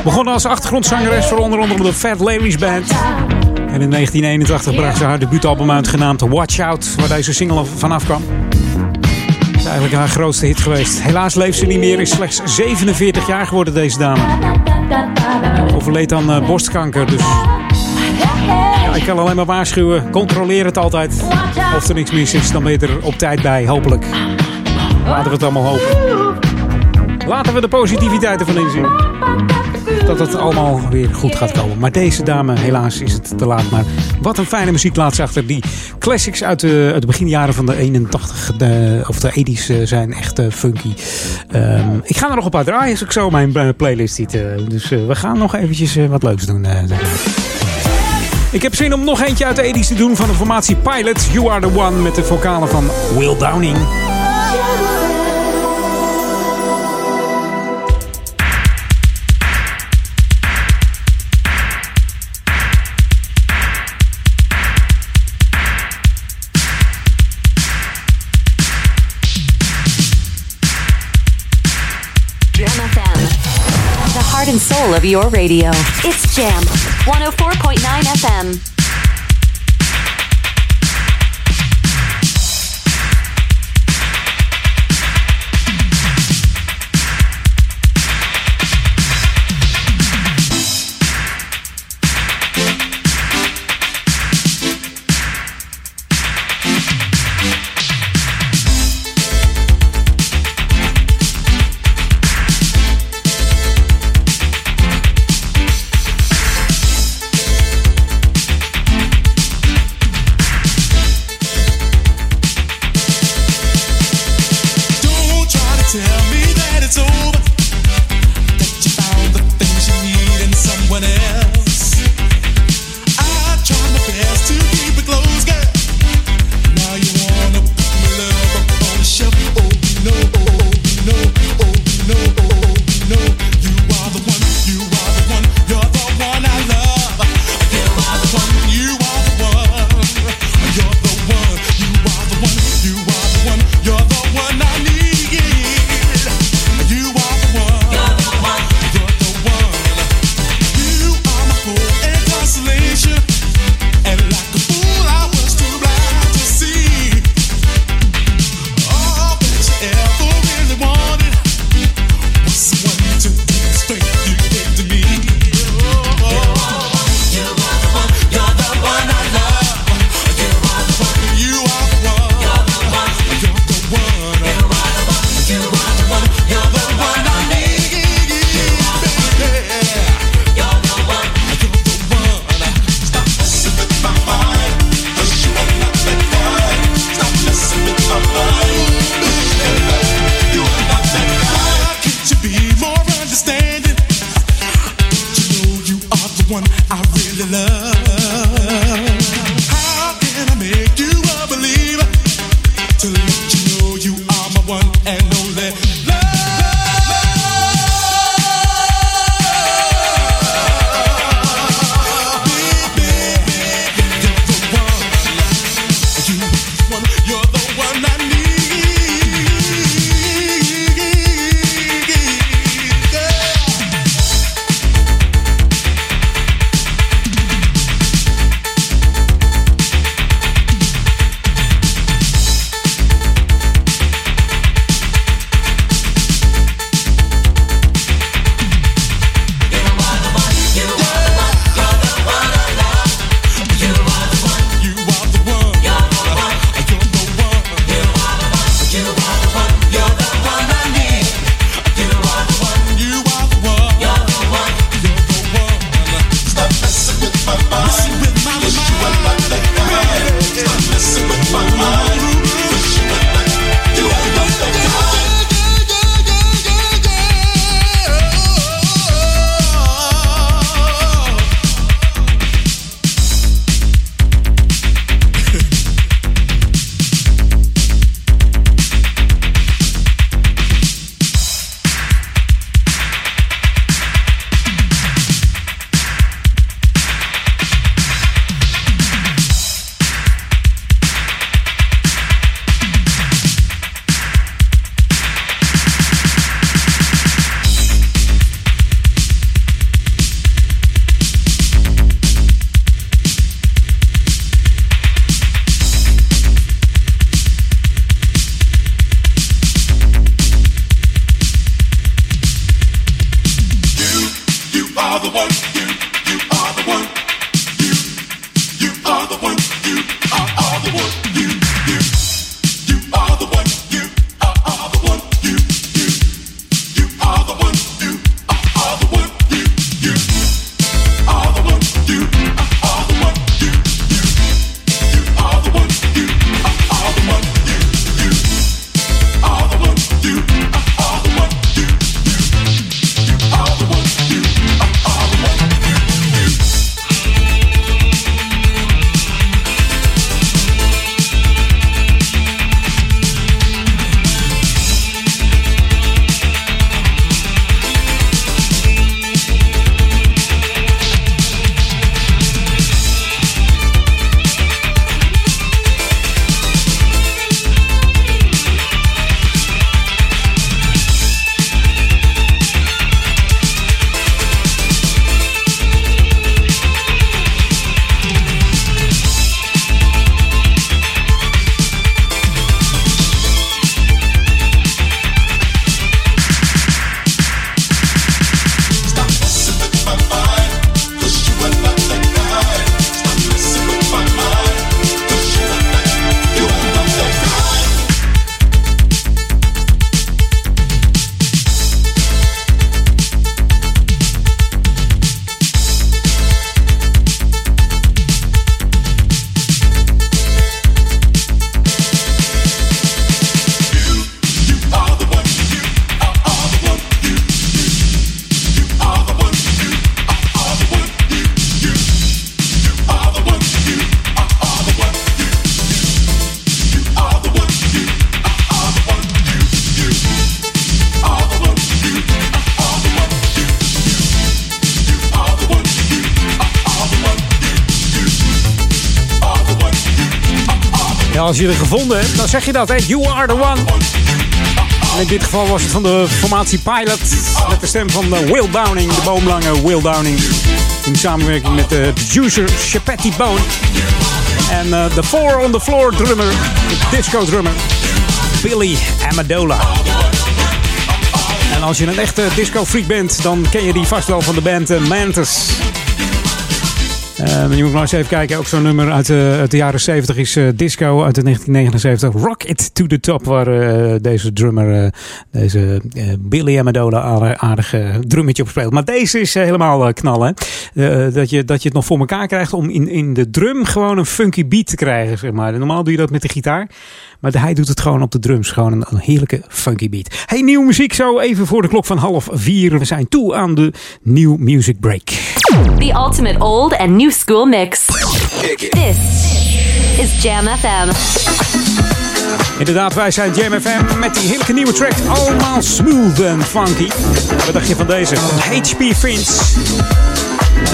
Begon als achtergrondzangeres voor onder andere de Fat Larry's Band. En in 1981 bracht ze haar debuutalbum uit genaamd Watch Out, waar deze single vanaf kwam. Is eigenlijk haar grootste hit geweest. Helaas leeft ze niet meer, is slechts 47 jaar geworden deze dame. Overleed aan eh, borstkanker, dus ik kan alleen maar waarschuwen. Controleer het altijd. Of er niks mis is, dan ben je er op tijd bij, hopelijk. Laten we het allemaal hopen. Laten we de positiviteit ervan inzien. Dat het allemaal weer goed gaat komen. Maar deze dame, helaas is het te laat. Maar wat een fijne muziek laat ze achter. Die classics uit de, uit de beginjaren van de 81 de, of de 80s eh, zijn echt eh, funky. Ehm, ik ga er nog een paar draaien als ik zo mijn eh, playlist ziet. eh, dus eh, we gaan nog eventjes eh, wat leuks doen. eh. Ik heb zin om nog eentje uit de 80s te doen van de formatie Pilot. You are the one met de vocalen van Will Downing. Of your radio. It's Jam 104.9 FM. One and zeg je dat, hè? You are the one. In dit geval was het van de formatie Pilot. Met de stem van eh, Will Downing, de boomlange Will Downing. In samenwerking met de producer Chapetti Bone. En eh, de Four on the Floor drummer, de disco drummer, Billy Amadola. En als je een echte disco freak bent, dan ken je die vast wel van de band eh, Mantis. Maar je moet maar eens even kijken. Ook zo'n nummer uit, eh, de jaren 70 is eh, Disco uit de 1979. Rock It to the Top. Waar eh, deze drummer, deze Billy Amadola, aardig, drummetje op speelt. Maar deze is helemaal knallen. dat, je, dat je het nog voor elkaar krijgt om in, in de drum gewoon een funky beat te krijgen. Zeg maar. Normaal doe je dat met de gitaar. Maar hij doet het gewoon op de drums. Gewoon een, een heerlijke funky beat. Hey, nieuwe muziek zo even voor de klok van half vier. We zijn toe aan de New Music Break. The ultimate old and new school mix. This is Jam FM. Inderdaad, wij zijn Jam FM met die heerlijke nieuwe track. Allemaal smooth en funky. Wat dacht je van deze? HP Fins.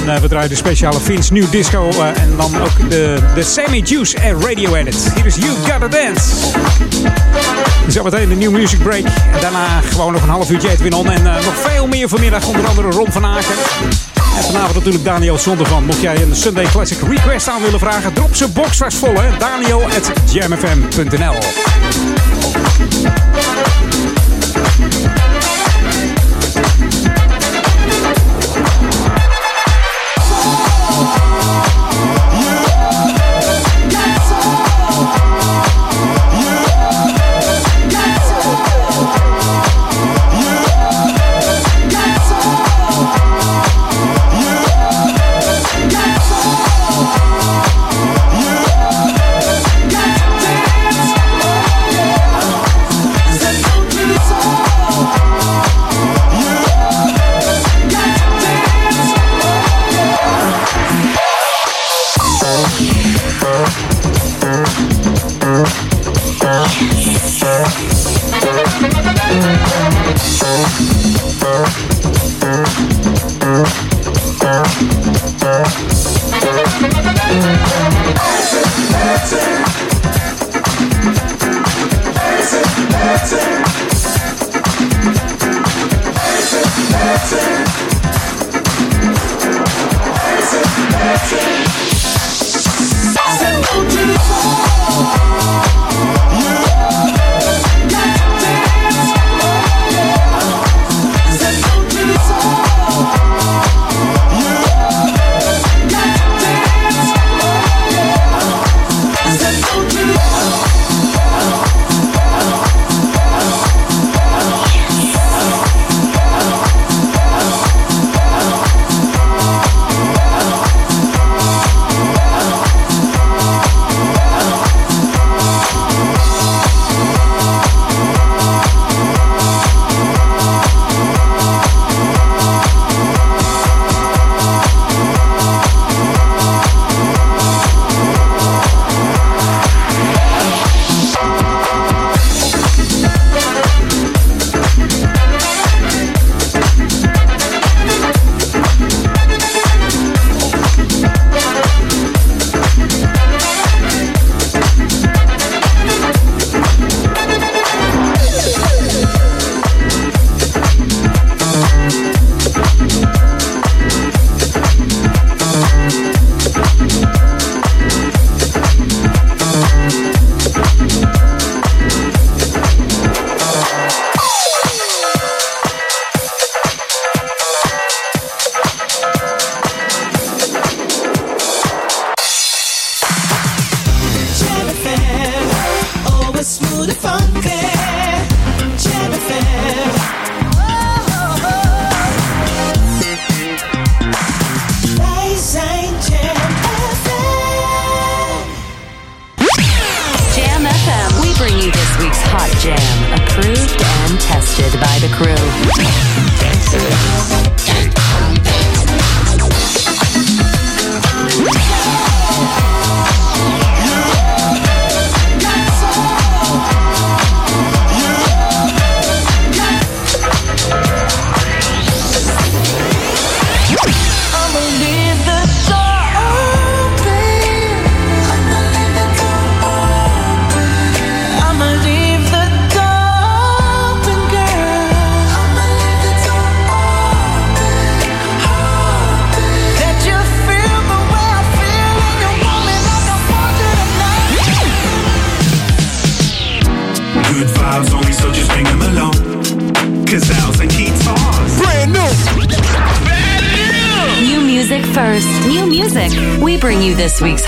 En eh, we draaien de speciale Fins New Disco. eh, en dan ook de, de Sammy Juice en Radio Edit. Hier is You Gotta Dance. Zometeen de New Music Break. Daarna gewoon nog een half uurtje Edwin On. En eh, nog veel meer vanmiddag. Onder andere Ron van Aken. En vanavond natuurlijk Daniel Zondervan. Mocht jij een Sunday Classic request aan willen vragen, drop zijn box was vol hè. Daniel at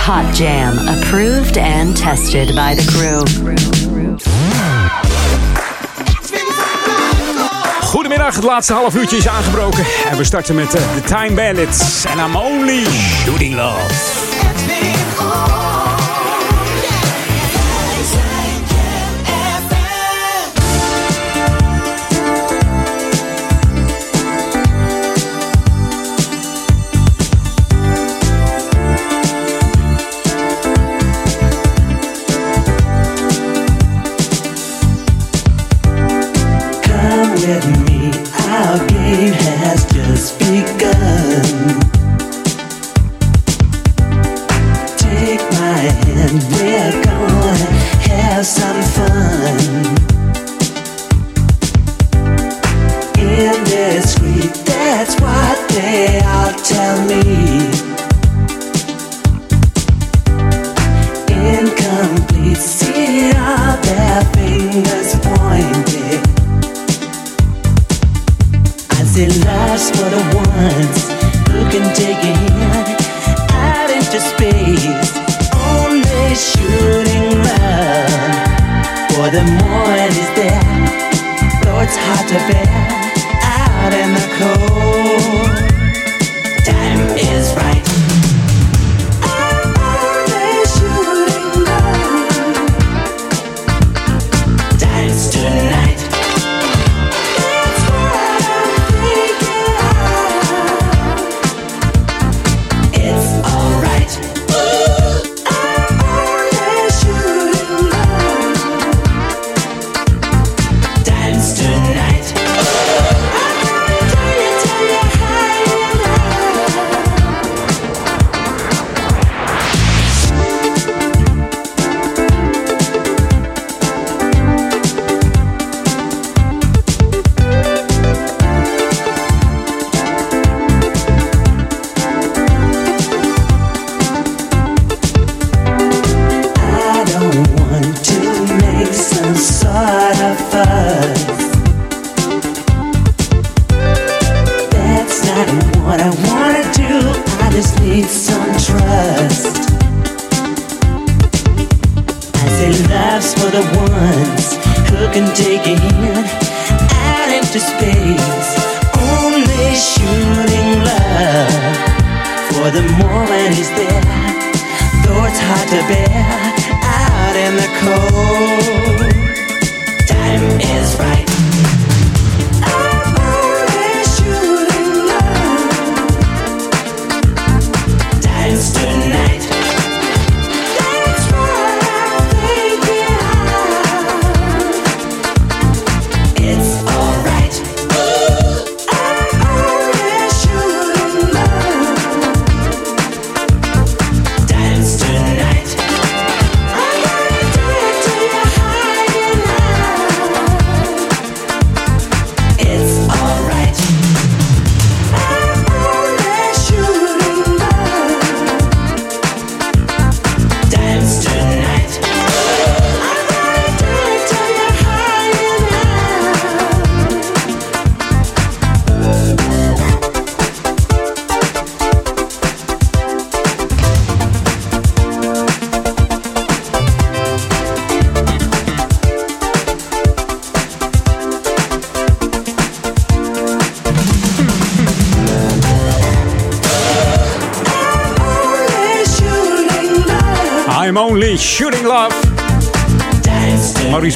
Hot Jam, approved and tested by the crew. Goedemiddag, het laatste half uurtje is aangebroken. En we starten met eh, de Time Bandits. And I'm only shooting love.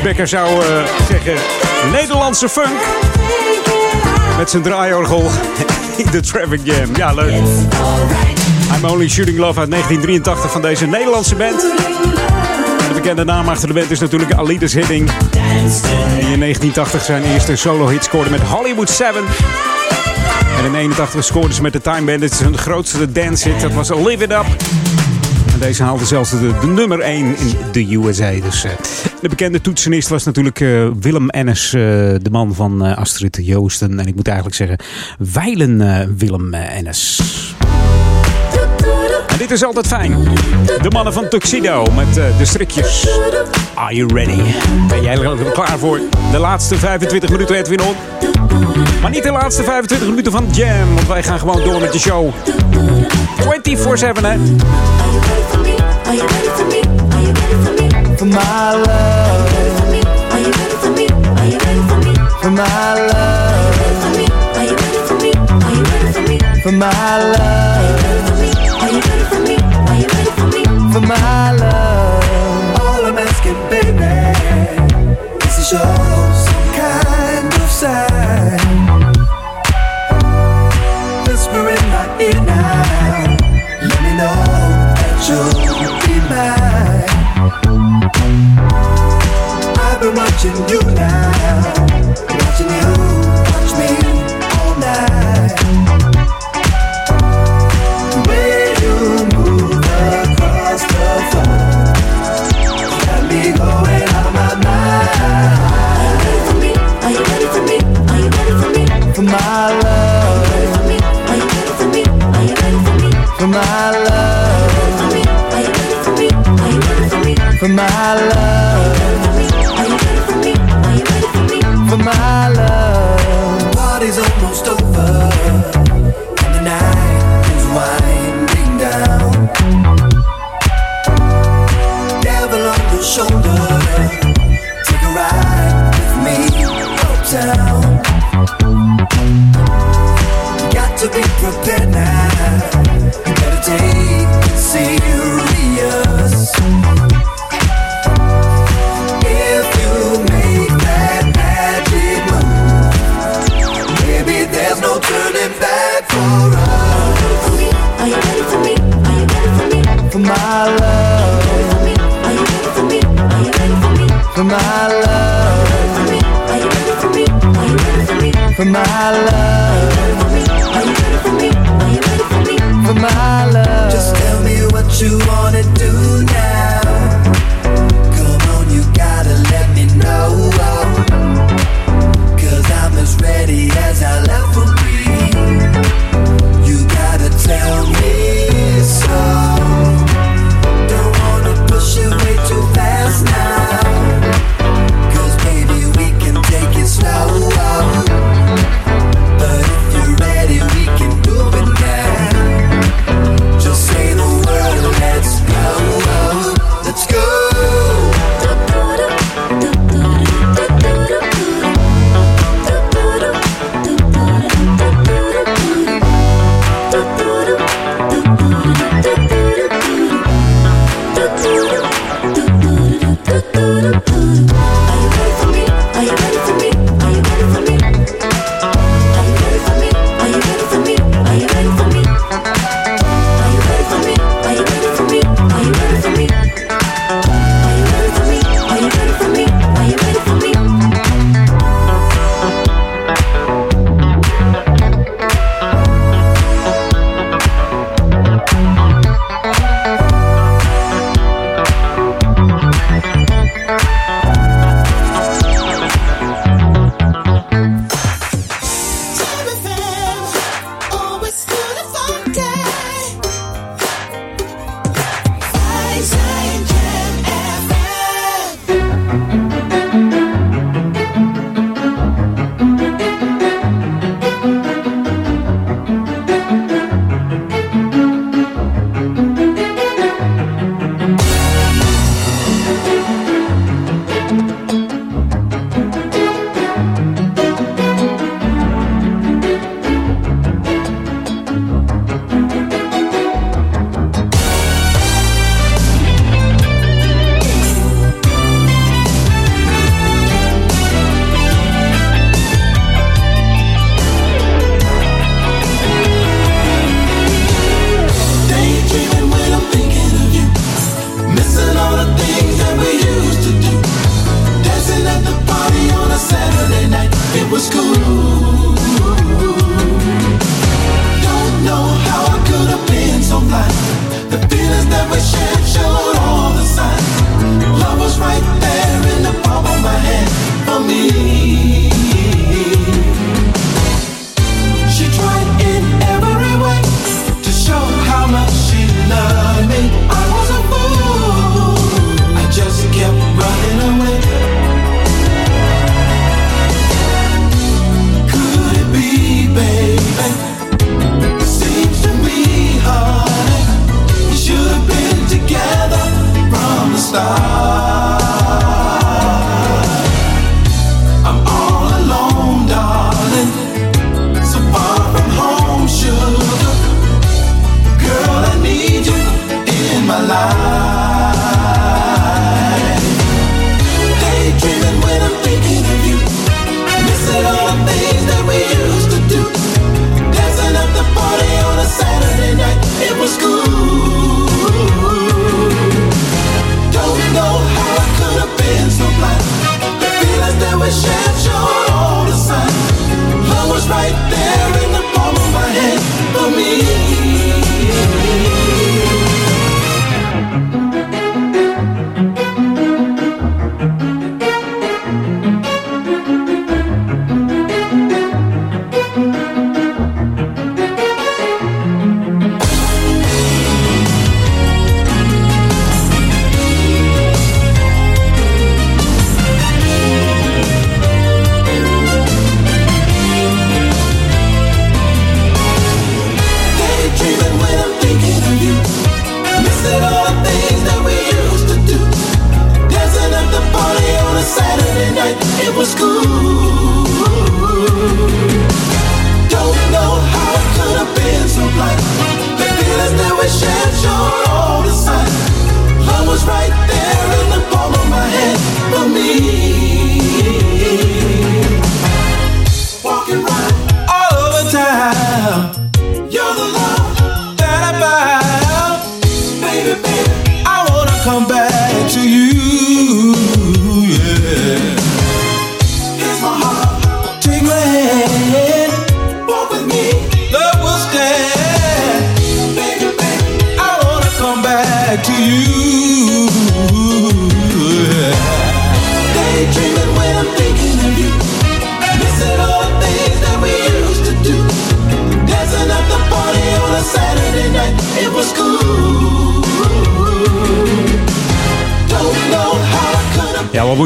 Becker zou eh, zeggen Nederlandse funk. Met zijn draaiorgel in de Traffic Jam. Ja, leuk. I'm Only Shooting Love uit 1983 van deze Nederlandse band. De bekende naam achter de band is natuurlijk Alidas Hidding. Die in 1980 zijn eerste solo-hit scoorde met Hollywood 7. En in 81 scoorde ze met de Time Bandits hun grootste dance hit. Dat was Live It Up. En deze haalde zelfs de, de nummer 1 in de USA. Dus, eh, de bekende toetsenist was natuurlijk eh, Willem Ennis, eh, de man van eh, Astrid Joosten. En ik moet eigenlijk zeggen, Weilen eh, Willem Ennis. En dit is altijd fijn. De mannen van Tuxedo met de strikjes. Are you ready? Ben jij er klaar voor? De laatste 25 minuten Edwin On. Maar niet de laatste 25 minuten van Jam, want wij gaan gewoon door met de show. 24-7 hè. My love. For my love. Are you ready for me? Are you ready for me? For my love. Just tell me what you wanna do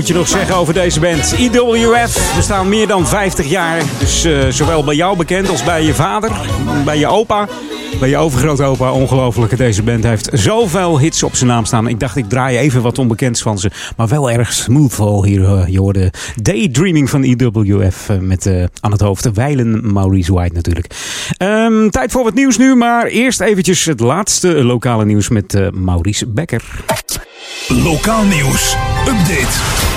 moet je nog zeggen over deze band? IWF bestaan meer dan 50 jaar. Dus eh, zowel bij jou bekend als bij je vader, bij je opa, bij je overgrootopa. Ongelooflijk, deze band heeft zoveel hits op zijn naam staan. Ik dacht, ik draai even wat onbekends van ze. Maar wel erg smoothval hier. eh, je hoorde Daydreaming van IWF eh, met aan het hoofd wijlen Maurice White natuurlijk. Ehm, tijd voor wat nieuws nu, maar eerst eventjes het laatste lokale nieuws met Maurice Becker. Lokaal nieuws. Update.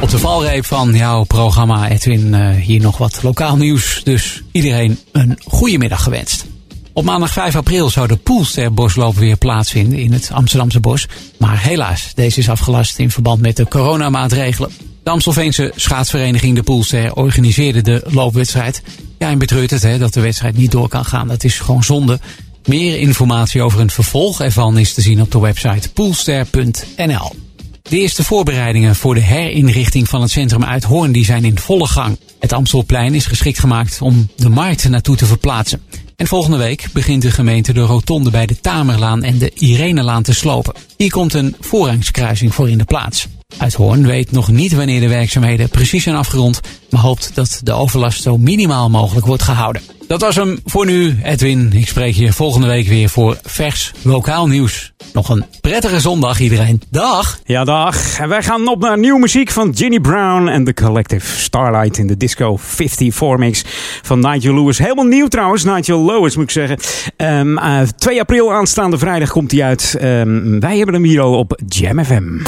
Op de valreep van jouw programma, Edwin, eh, hier nog wat lokaal nieuws. Dus iedereen een goede middag gewenst. Op maandag 5 april zou de Poelster Bosloop weer plaatsvinden in het Amsterdamse bos. Maar helaas, deze is afgelast in verband met de coronamaatregelen. De Amstelveense schaatsvereniging De Poelster organiseerde de loopwedstrijd. Ja, en betreurt het hè, dat de wedstrijd niet door kan gaan. Dat is gewoon zonde. Meer informatie over een vervolg ervan is te zien op de website poelster.nl. De eerste voorbereidingen voor de herinrichting van het centrum Uithoorn die zijn in volle gang. Het Amstelplein is geschikt gemaakt om de markt naartoe te verplaatsen. En volgende week begint de gemeente de rotonde bij de Tamerlaan en de Irenelaan te slopen. Hier komt een voorrangskruising voor in de plaats. Uithoorn weet nog niet wanneer de werkzaamheden precies zijn afgerond, maar hoopt dat de overlast zo minimaal mogelijk wordt gehouden. Dat was hem voor nu, Edwin. Ik spreek je volgende week weer voor vers lokaal nieuws. Nog een prettige zondag iedereen. Dag! Ja, dag. En wij gaan op naar nieuwe muziek van Ginny Brown en The Collective Starlight in de Disco 54 mix van Nigel Lewis. Helemaal nieuw trouwens, Nigel Lewis moet ik zeggen. Ehm, eh, 2 april aanstaande vrijdag komt hij uit. Ehm, wij hebben hem hier al op Jam FM.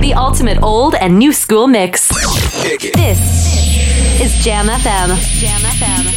The ultimate old and new school mix. This is Jam FM. Jam FM.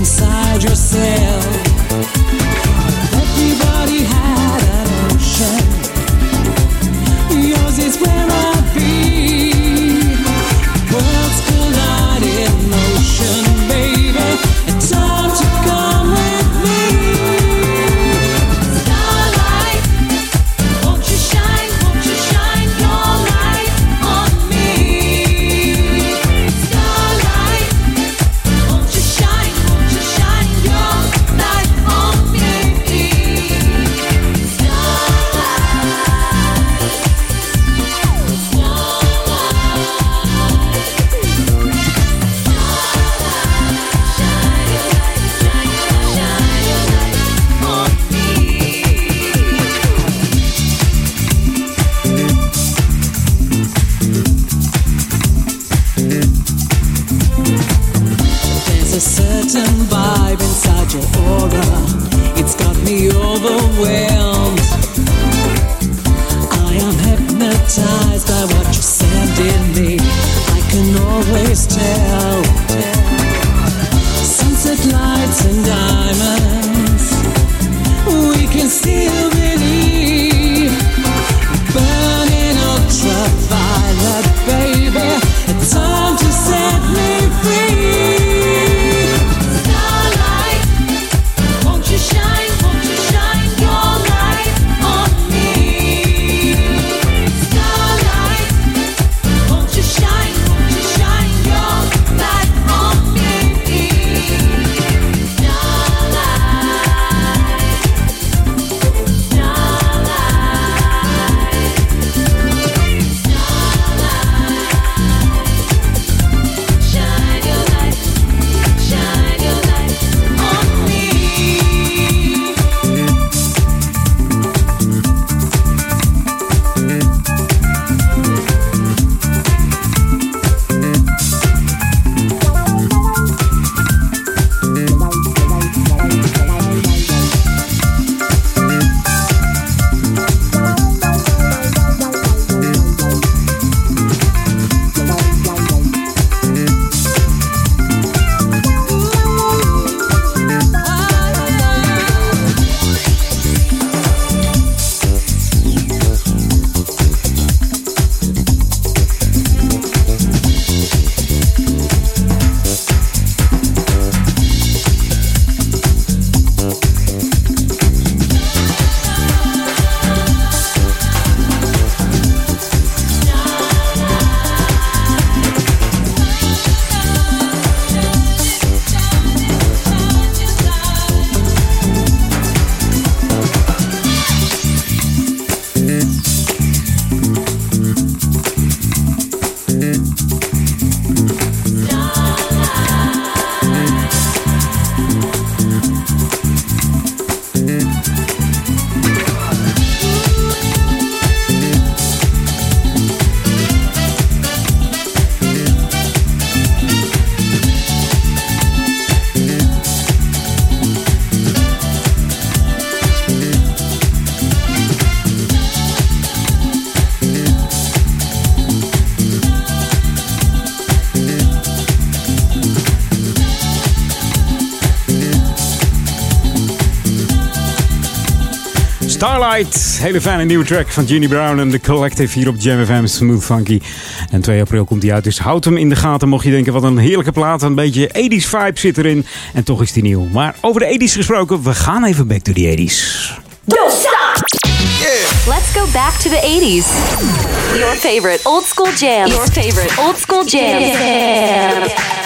Inside yourself. Hele fijne nieuwe track van Ginny Brown en The Collective hier op Jam FM. Smooth Funky. En 2 april komt hij uit, dus houd hem in de gaten. Mocht je denken, wat een heerlijke plaat. Een beetje 80s vibe zit erin. En toch is die nieuw. Maar over de 80s gesproken, we gaan even back to the 80s. Don't stop! Let's go back to the 80s. Your favorite old school jams. Your favorite old school jams. Reach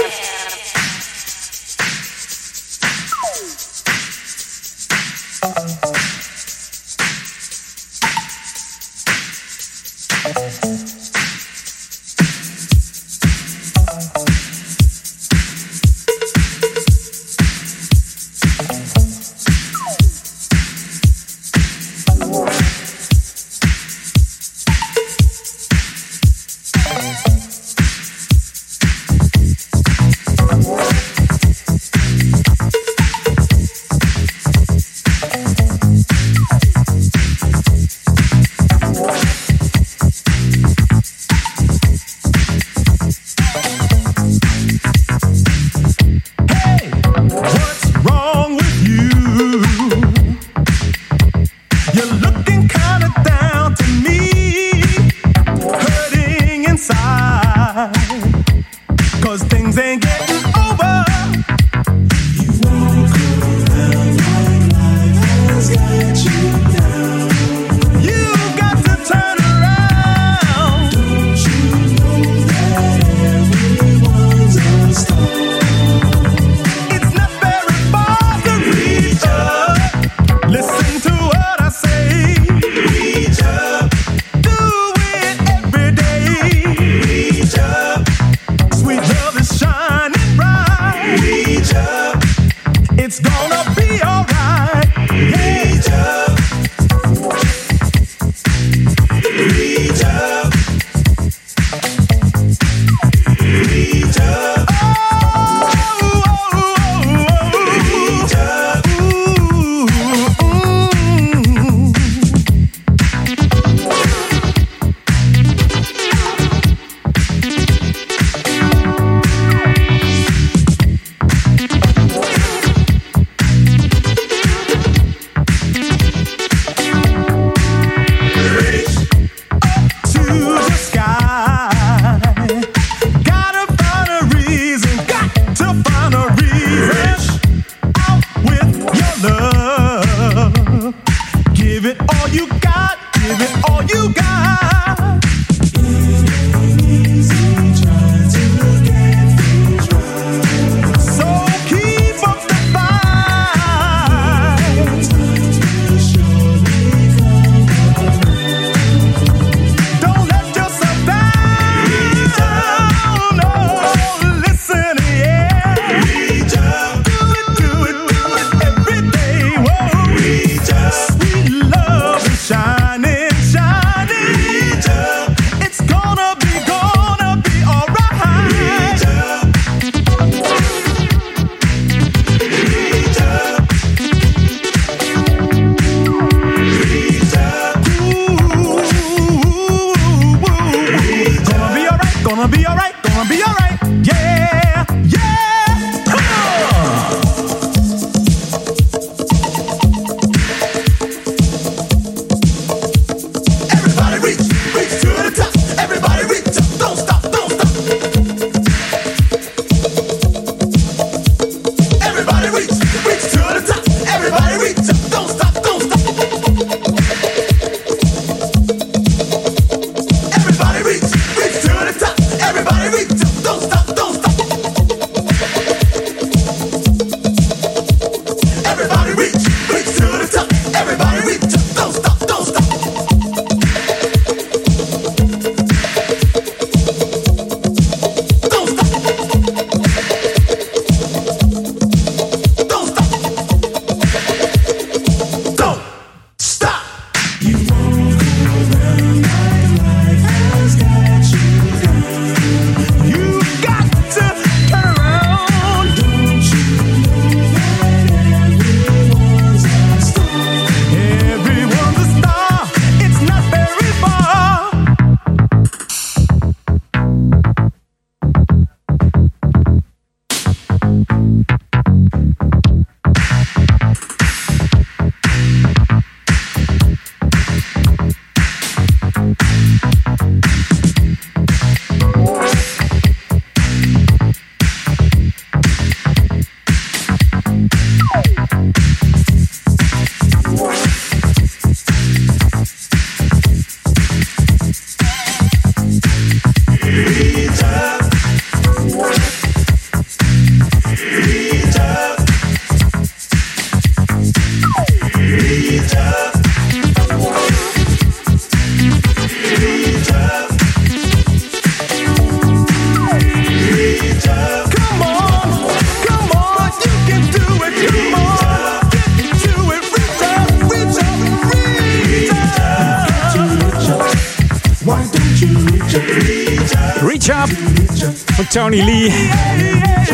Tony Lee.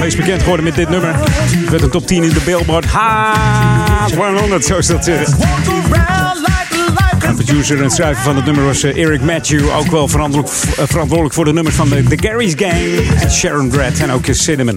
Meest bekend geworden met dit nummer. Met een top 10 in de Billboard Hot 100, zo is dat. De producer en schrijver van het nummer was eh, Eric Matthew. Ook wel verantwoordelijk, eh, verantwoordelijk voor de nummers van de, de Gary's Gang. En Sharon Brad en ook eh, Cinnamon.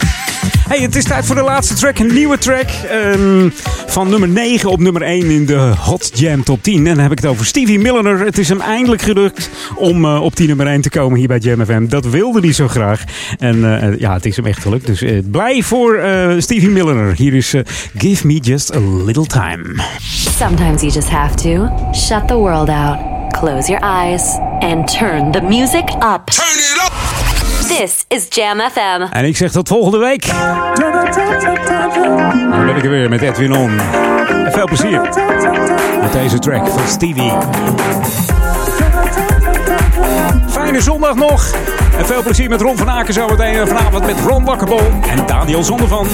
Hey, het is tijd voor de laatste track. Een nieuwe track. ehm, van nummer 9 op nummer 1 in de Hot Jam Top 10. En dan heb ik het over Stevie Milliner. Het is hem eindelijk gelukt om eh, op die nummer 1 te komen hier bij Jam FM. Dat wilde hij zo graag. En eh, ja, het is hem echt gelukt. Dus blij voor eh, Stevie Milliner. Hier is eh, Give Me Just a Little Time. Sometimes you just have to shut the world out, close your eyes, and turn the music up. Turn it up! This is Jam FM. En ik zeg tot volgende week. Dan ben ik er weer met Edwin On. En veel plezier met deze track van Stevie. Fijne zondag nog. En veel plezier met Ron van Aken zometeen. En vanavond met Ron Wakkerbol en Daniel Zondervan.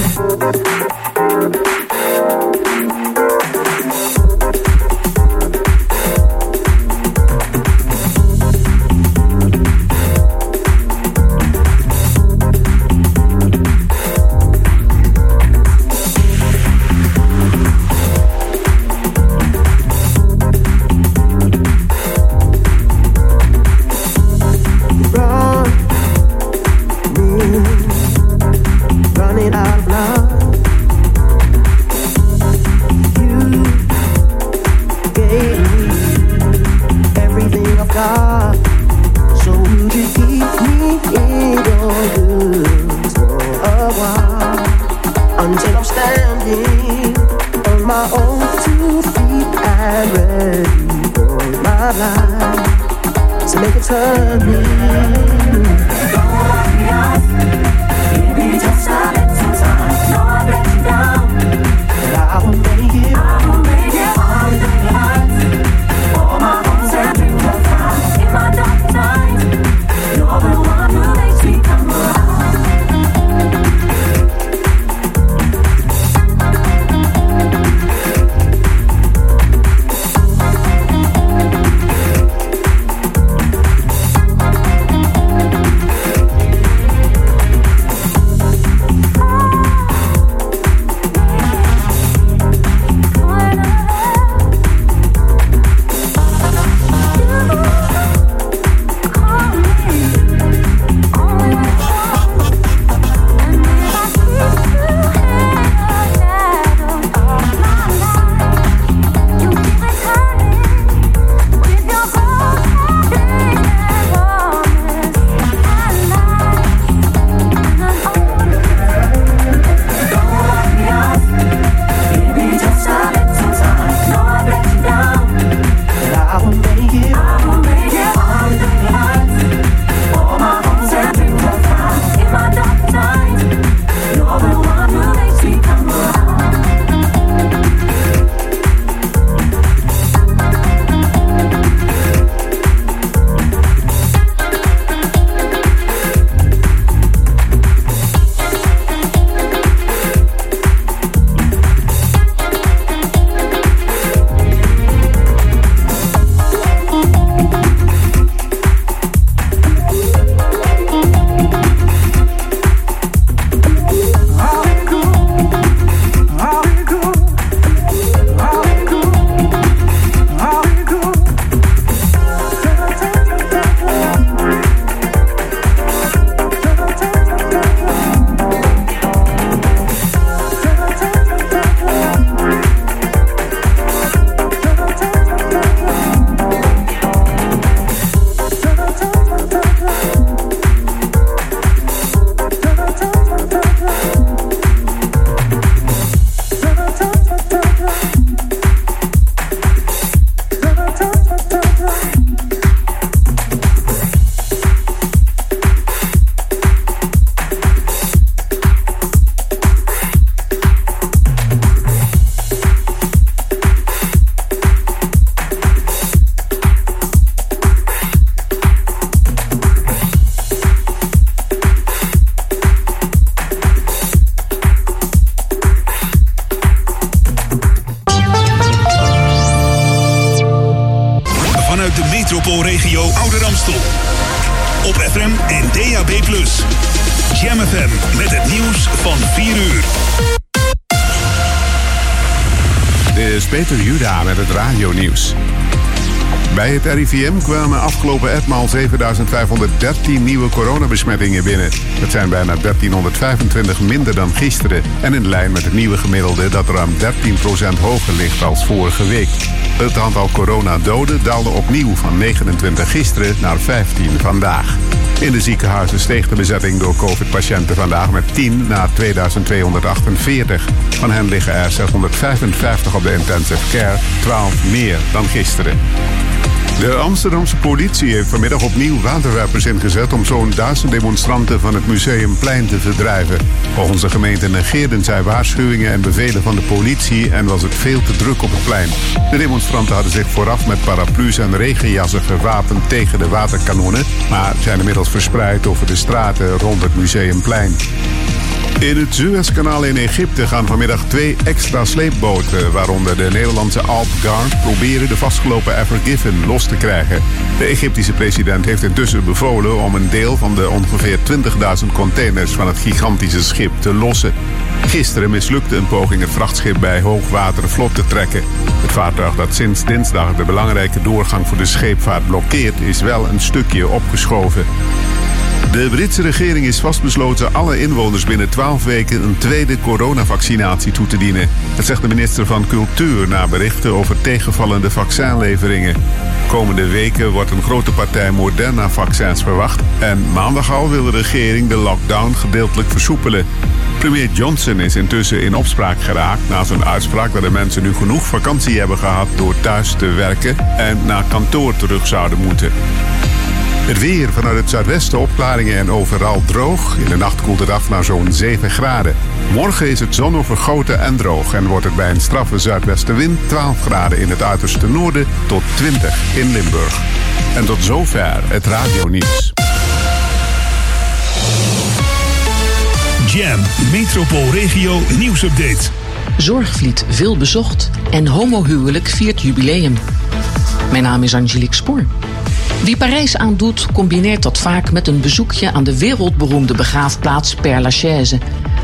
RIVM kwamen afgelopen etmaal 7513 nieuwe coronabesmettingen binnen. Dat zijn bijna 1325 minder dan gisteren. En in lijn met het nieuwe gemiddelde dat ruim 13% hoger ligt als vorige week. Het aantal coronadoden daalde opnieuw van 29 gisteren naar 15 vandaag. In de ziekenhuizen steeg de bezetting door COVID-patiënten vandaag met 10 naar 2248. Van hen liggen er 655 op de intensive care, 12 meer dan gisteren. De Amsterdamse politie heeft vanmiddag opnieuw waterwerpers ingezet om zo'n duizend demonstranten van het Museumplein te verdrijven. Volgens de gemeente negeerden zij waarschuwingen en bevelen van de politie en was het veel te druk op het plein. De demonstranten hadden zich vooraf met paraplu's en regenjassen gewapend tegen de waterkanonnen, maar zijn inmiddels verspreid over de straten rond het Museumplein. In het Suezkanaal in Egypte gaan vanmiddag twee extra sleepboten, waaronder de Nederlandse Alp Guard, proberen de vastgelopen Ever Given los te krijgen. De Egyptische president heeft intussen bevolen om een deel van de ongeveer 20.000 containers van het gigantische schip te lossen. Gisteren mislukte een poging het vrachtschip bij hoogwater vlot te trekken. Het vaartuig dat sinds dinsdag de belangrijke doorgang voor de scheepvaart blokkeert, is wel een stukje opgeschoven. De Britse regering is vastbesloten alle inwoners binnen 12 weken een tweede coronavaccinatie toe te dienen. Dat zegt de minister van Cultuur na berichten over tegenvallende vaccinleveringen. Komende weken wordt een grote partij Moderna-vaccins verwacht. En maandag al wil de regering de lockdown gedeeltelijk versoepelen. Premier Johnson is intussen in opspraak geraakt na zijn uitspraak dat de mensen nu genoeg vakantie hebben gehad door thuis te werken en naar kantoor terug zouden moeten. Het weer vanuit het zuidwesten opklaringen en overal droog. In de nacht koelt het af naar zo'n 7 graden. Morgen is het zonovergoten en droog en wordt het bij een straffe zuidwestenwind 12 graden in het uiterste noorden tot 20 in Limburg. En tot zover het radionieuws. Jam, Metropoolregio nieuwsupdate. Zorgvliet veel bezocht en homohuwelijk viert jubileum. Mijn naam is Angelique Spoor. Wie Parijs aandoet, combineert dat vaak met een bezoekje aan de wereldberoemde begraafplaats Père Lachaise,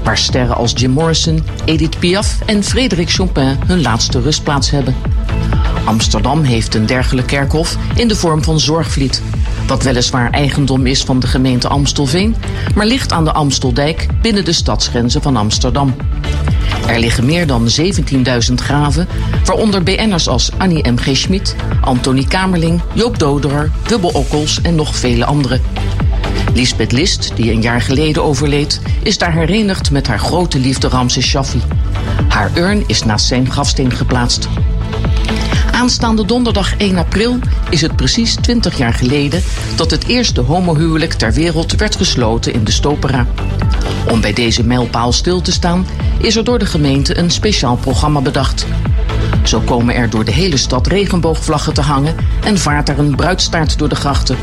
waar sterren als Jim Morrison, Edith Piaf en Frédéric Chopin hun laatste rustplaats hebben. Amsterdam heeft een dergelijk kerkhof in de vorm van Zorgvliet, wat weliswaar eigendom is van de gemeente Amstelveen, maar ligt aan de Amsteldijk binnen de stadsgrenzen van Amsterdam. Er liggen meer dan 17.000 graven, waaronder BN'ers als Annie M. G. Schmid, Antonie Kamerling, Joop Doderer, Wubbel Okkels en nog vele anderen. Lisbeth List, die een jaar geleden overleed, is daar herenigd met haar grote liefde Ramses Shaffi. Haar urn is naast zijn grafsteen geplaatst. Aanstaande donderdag 1 april is het precies 20 jaar geleden dat het eerste homohuwelijk ter wereld werd gesloten in de Stopera. Om bij deze mijlpaal stil te staan, is er door de gemeente een speciaal programma bedacht. Zo komen er door de hele stad regenboogvlaggen te hangen en vaart er een bruidstaart door de grachten.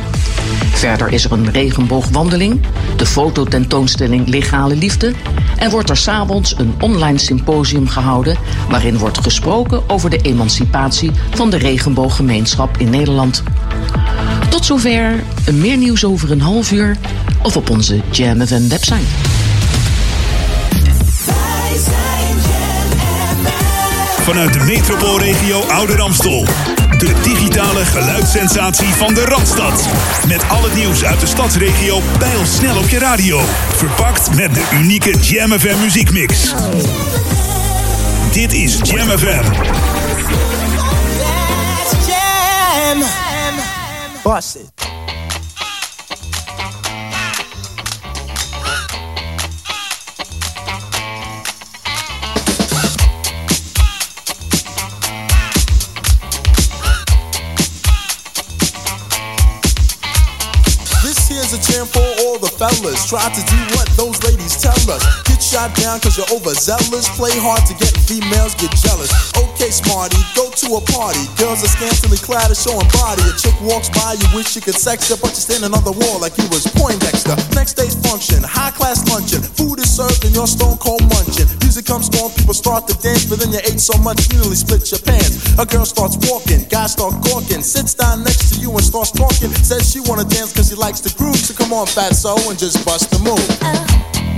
Verder is er een regenboogwandeling, de fototentoonstelling Legale Liefde en wordt er s'avonds een online symposium gehouden waarin wordt gesproken over de emancipatie van de regenbooggemeenschap in Nederland. Tot zover, meer nieuws over een half uur of op onze Jam website. Vanuit de metropoolregio Ouder Amstel. De digitale geluidssensatie van de Radstad. Met al het nieuws uit de stadsregio snel op je radio. Verpakt met de unieke Jam FM muziekmix. Dit is Jam FM. Jam. Bust fellas. Try to do what those ladies tell us. Get shot down cause you're overzealous. Play hard to get females, get jealous. Okay, smarty, go to a party. Girls are scantily clad and showing body. A chick walks by, you wish you could sex her, but you're standing on the wall like you was Poindexter. Next day's function, high class luncheon. Food is served and you're stone cold munching. Music comes on, people start to dance, but then you ate so much you nearly split your pants. A girl starts walking, guys start gawking, sits down next to you and starts talking. Says she wanna dance cause she likes the groove, so come on, fatso, and just bust the move. Just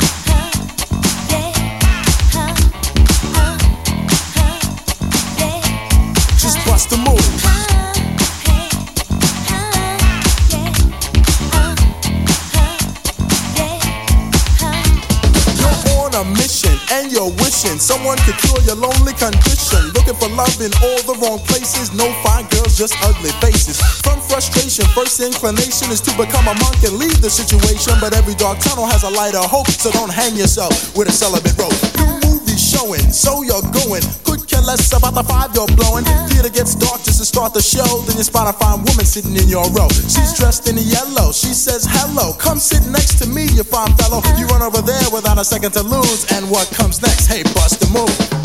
bust the move. A mission and you're wishing someone could cure your lonely condition. Looking for love in all the wrong places. No fine girls, just ugly faces. From frustration, first inclination is to become a monk and leave the situation. But every dark tunnel has a light of hope, so don't hang yourself with a celibate rope. New movie showing, so you're going. Could less about the five you're blowing. Theater gets dark just to start the show. Then you spot a fine woman sitting in your row. She's dressed in yellow. She says hello. Come sit next to me, you fine fellow. You run over there without a second to lose. And what comes next? Hey, bust the move.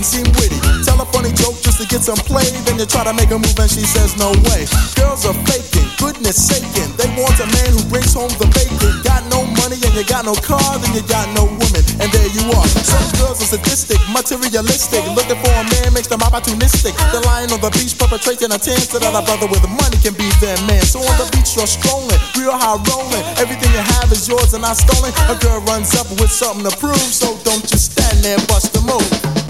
Can seem witty. Tell a funny joke just to get some play. Then you try to make a move and she says no way. Girls are faking, goodness saking. They want a man who brings home the bacon. Got no money and you got no car, then you got no woman. And there you are. Some girls are sadistic, materialistic. Looking for a man makes them opportunistic. They're lying on the beach perpetrating a tan so that a brother with money can be their man. So on the beach you're strolling, real high rolling. Everything you have is yours and not stolen. A girl runs up with something to prove, so don't just stand there, bust the move.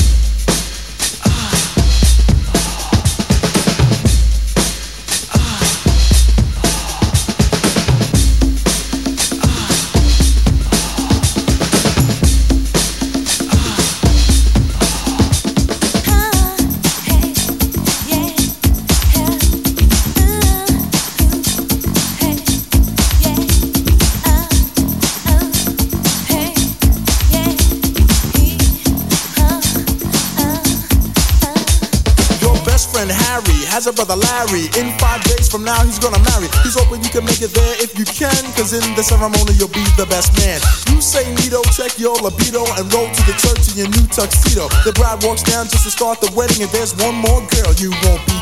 Has a brother Larry. In five days from now, he's gonna marry. He's hoping you can make it there if you can, cause in the ceremony, you'll be the best man. You say Nito, check your libido, and roll to the church in your new tuxedo. The bride walks down just to start the wedding, and there's one more girl you won't be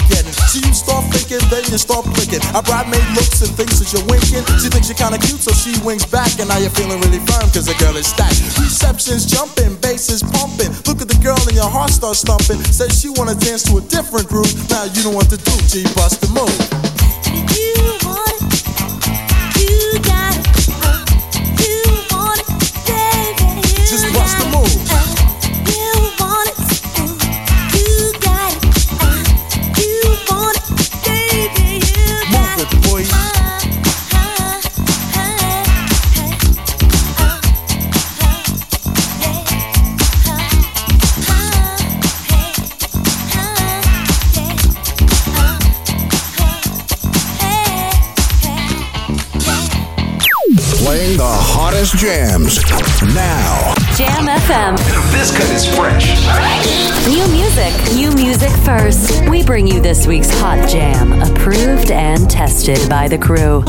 So you start thinking, then you start blinking. A bridesmaid looks and thinks that you're winking. She thinks you're kinda cute, so she winks back, and now you're feeling really firm, cause the girl is stacked. Reception's jumping, bass is pumping. Look at the girl, and your heart starts thumping. Says she wanna dance to a different groove. Now you don't what to do, G, bust the move. Hottest jams now. Jam FM. This cut is fresh. New music, new music first. We bring you this week's Hot Jam, approved and tested by the crew.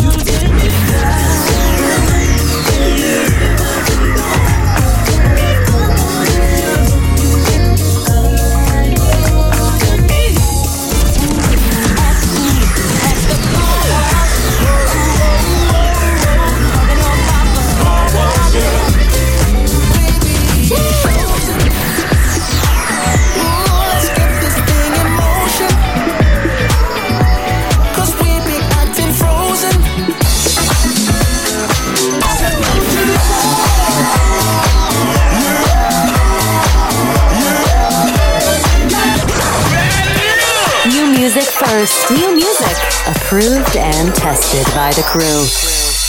Approved and tested by the crew.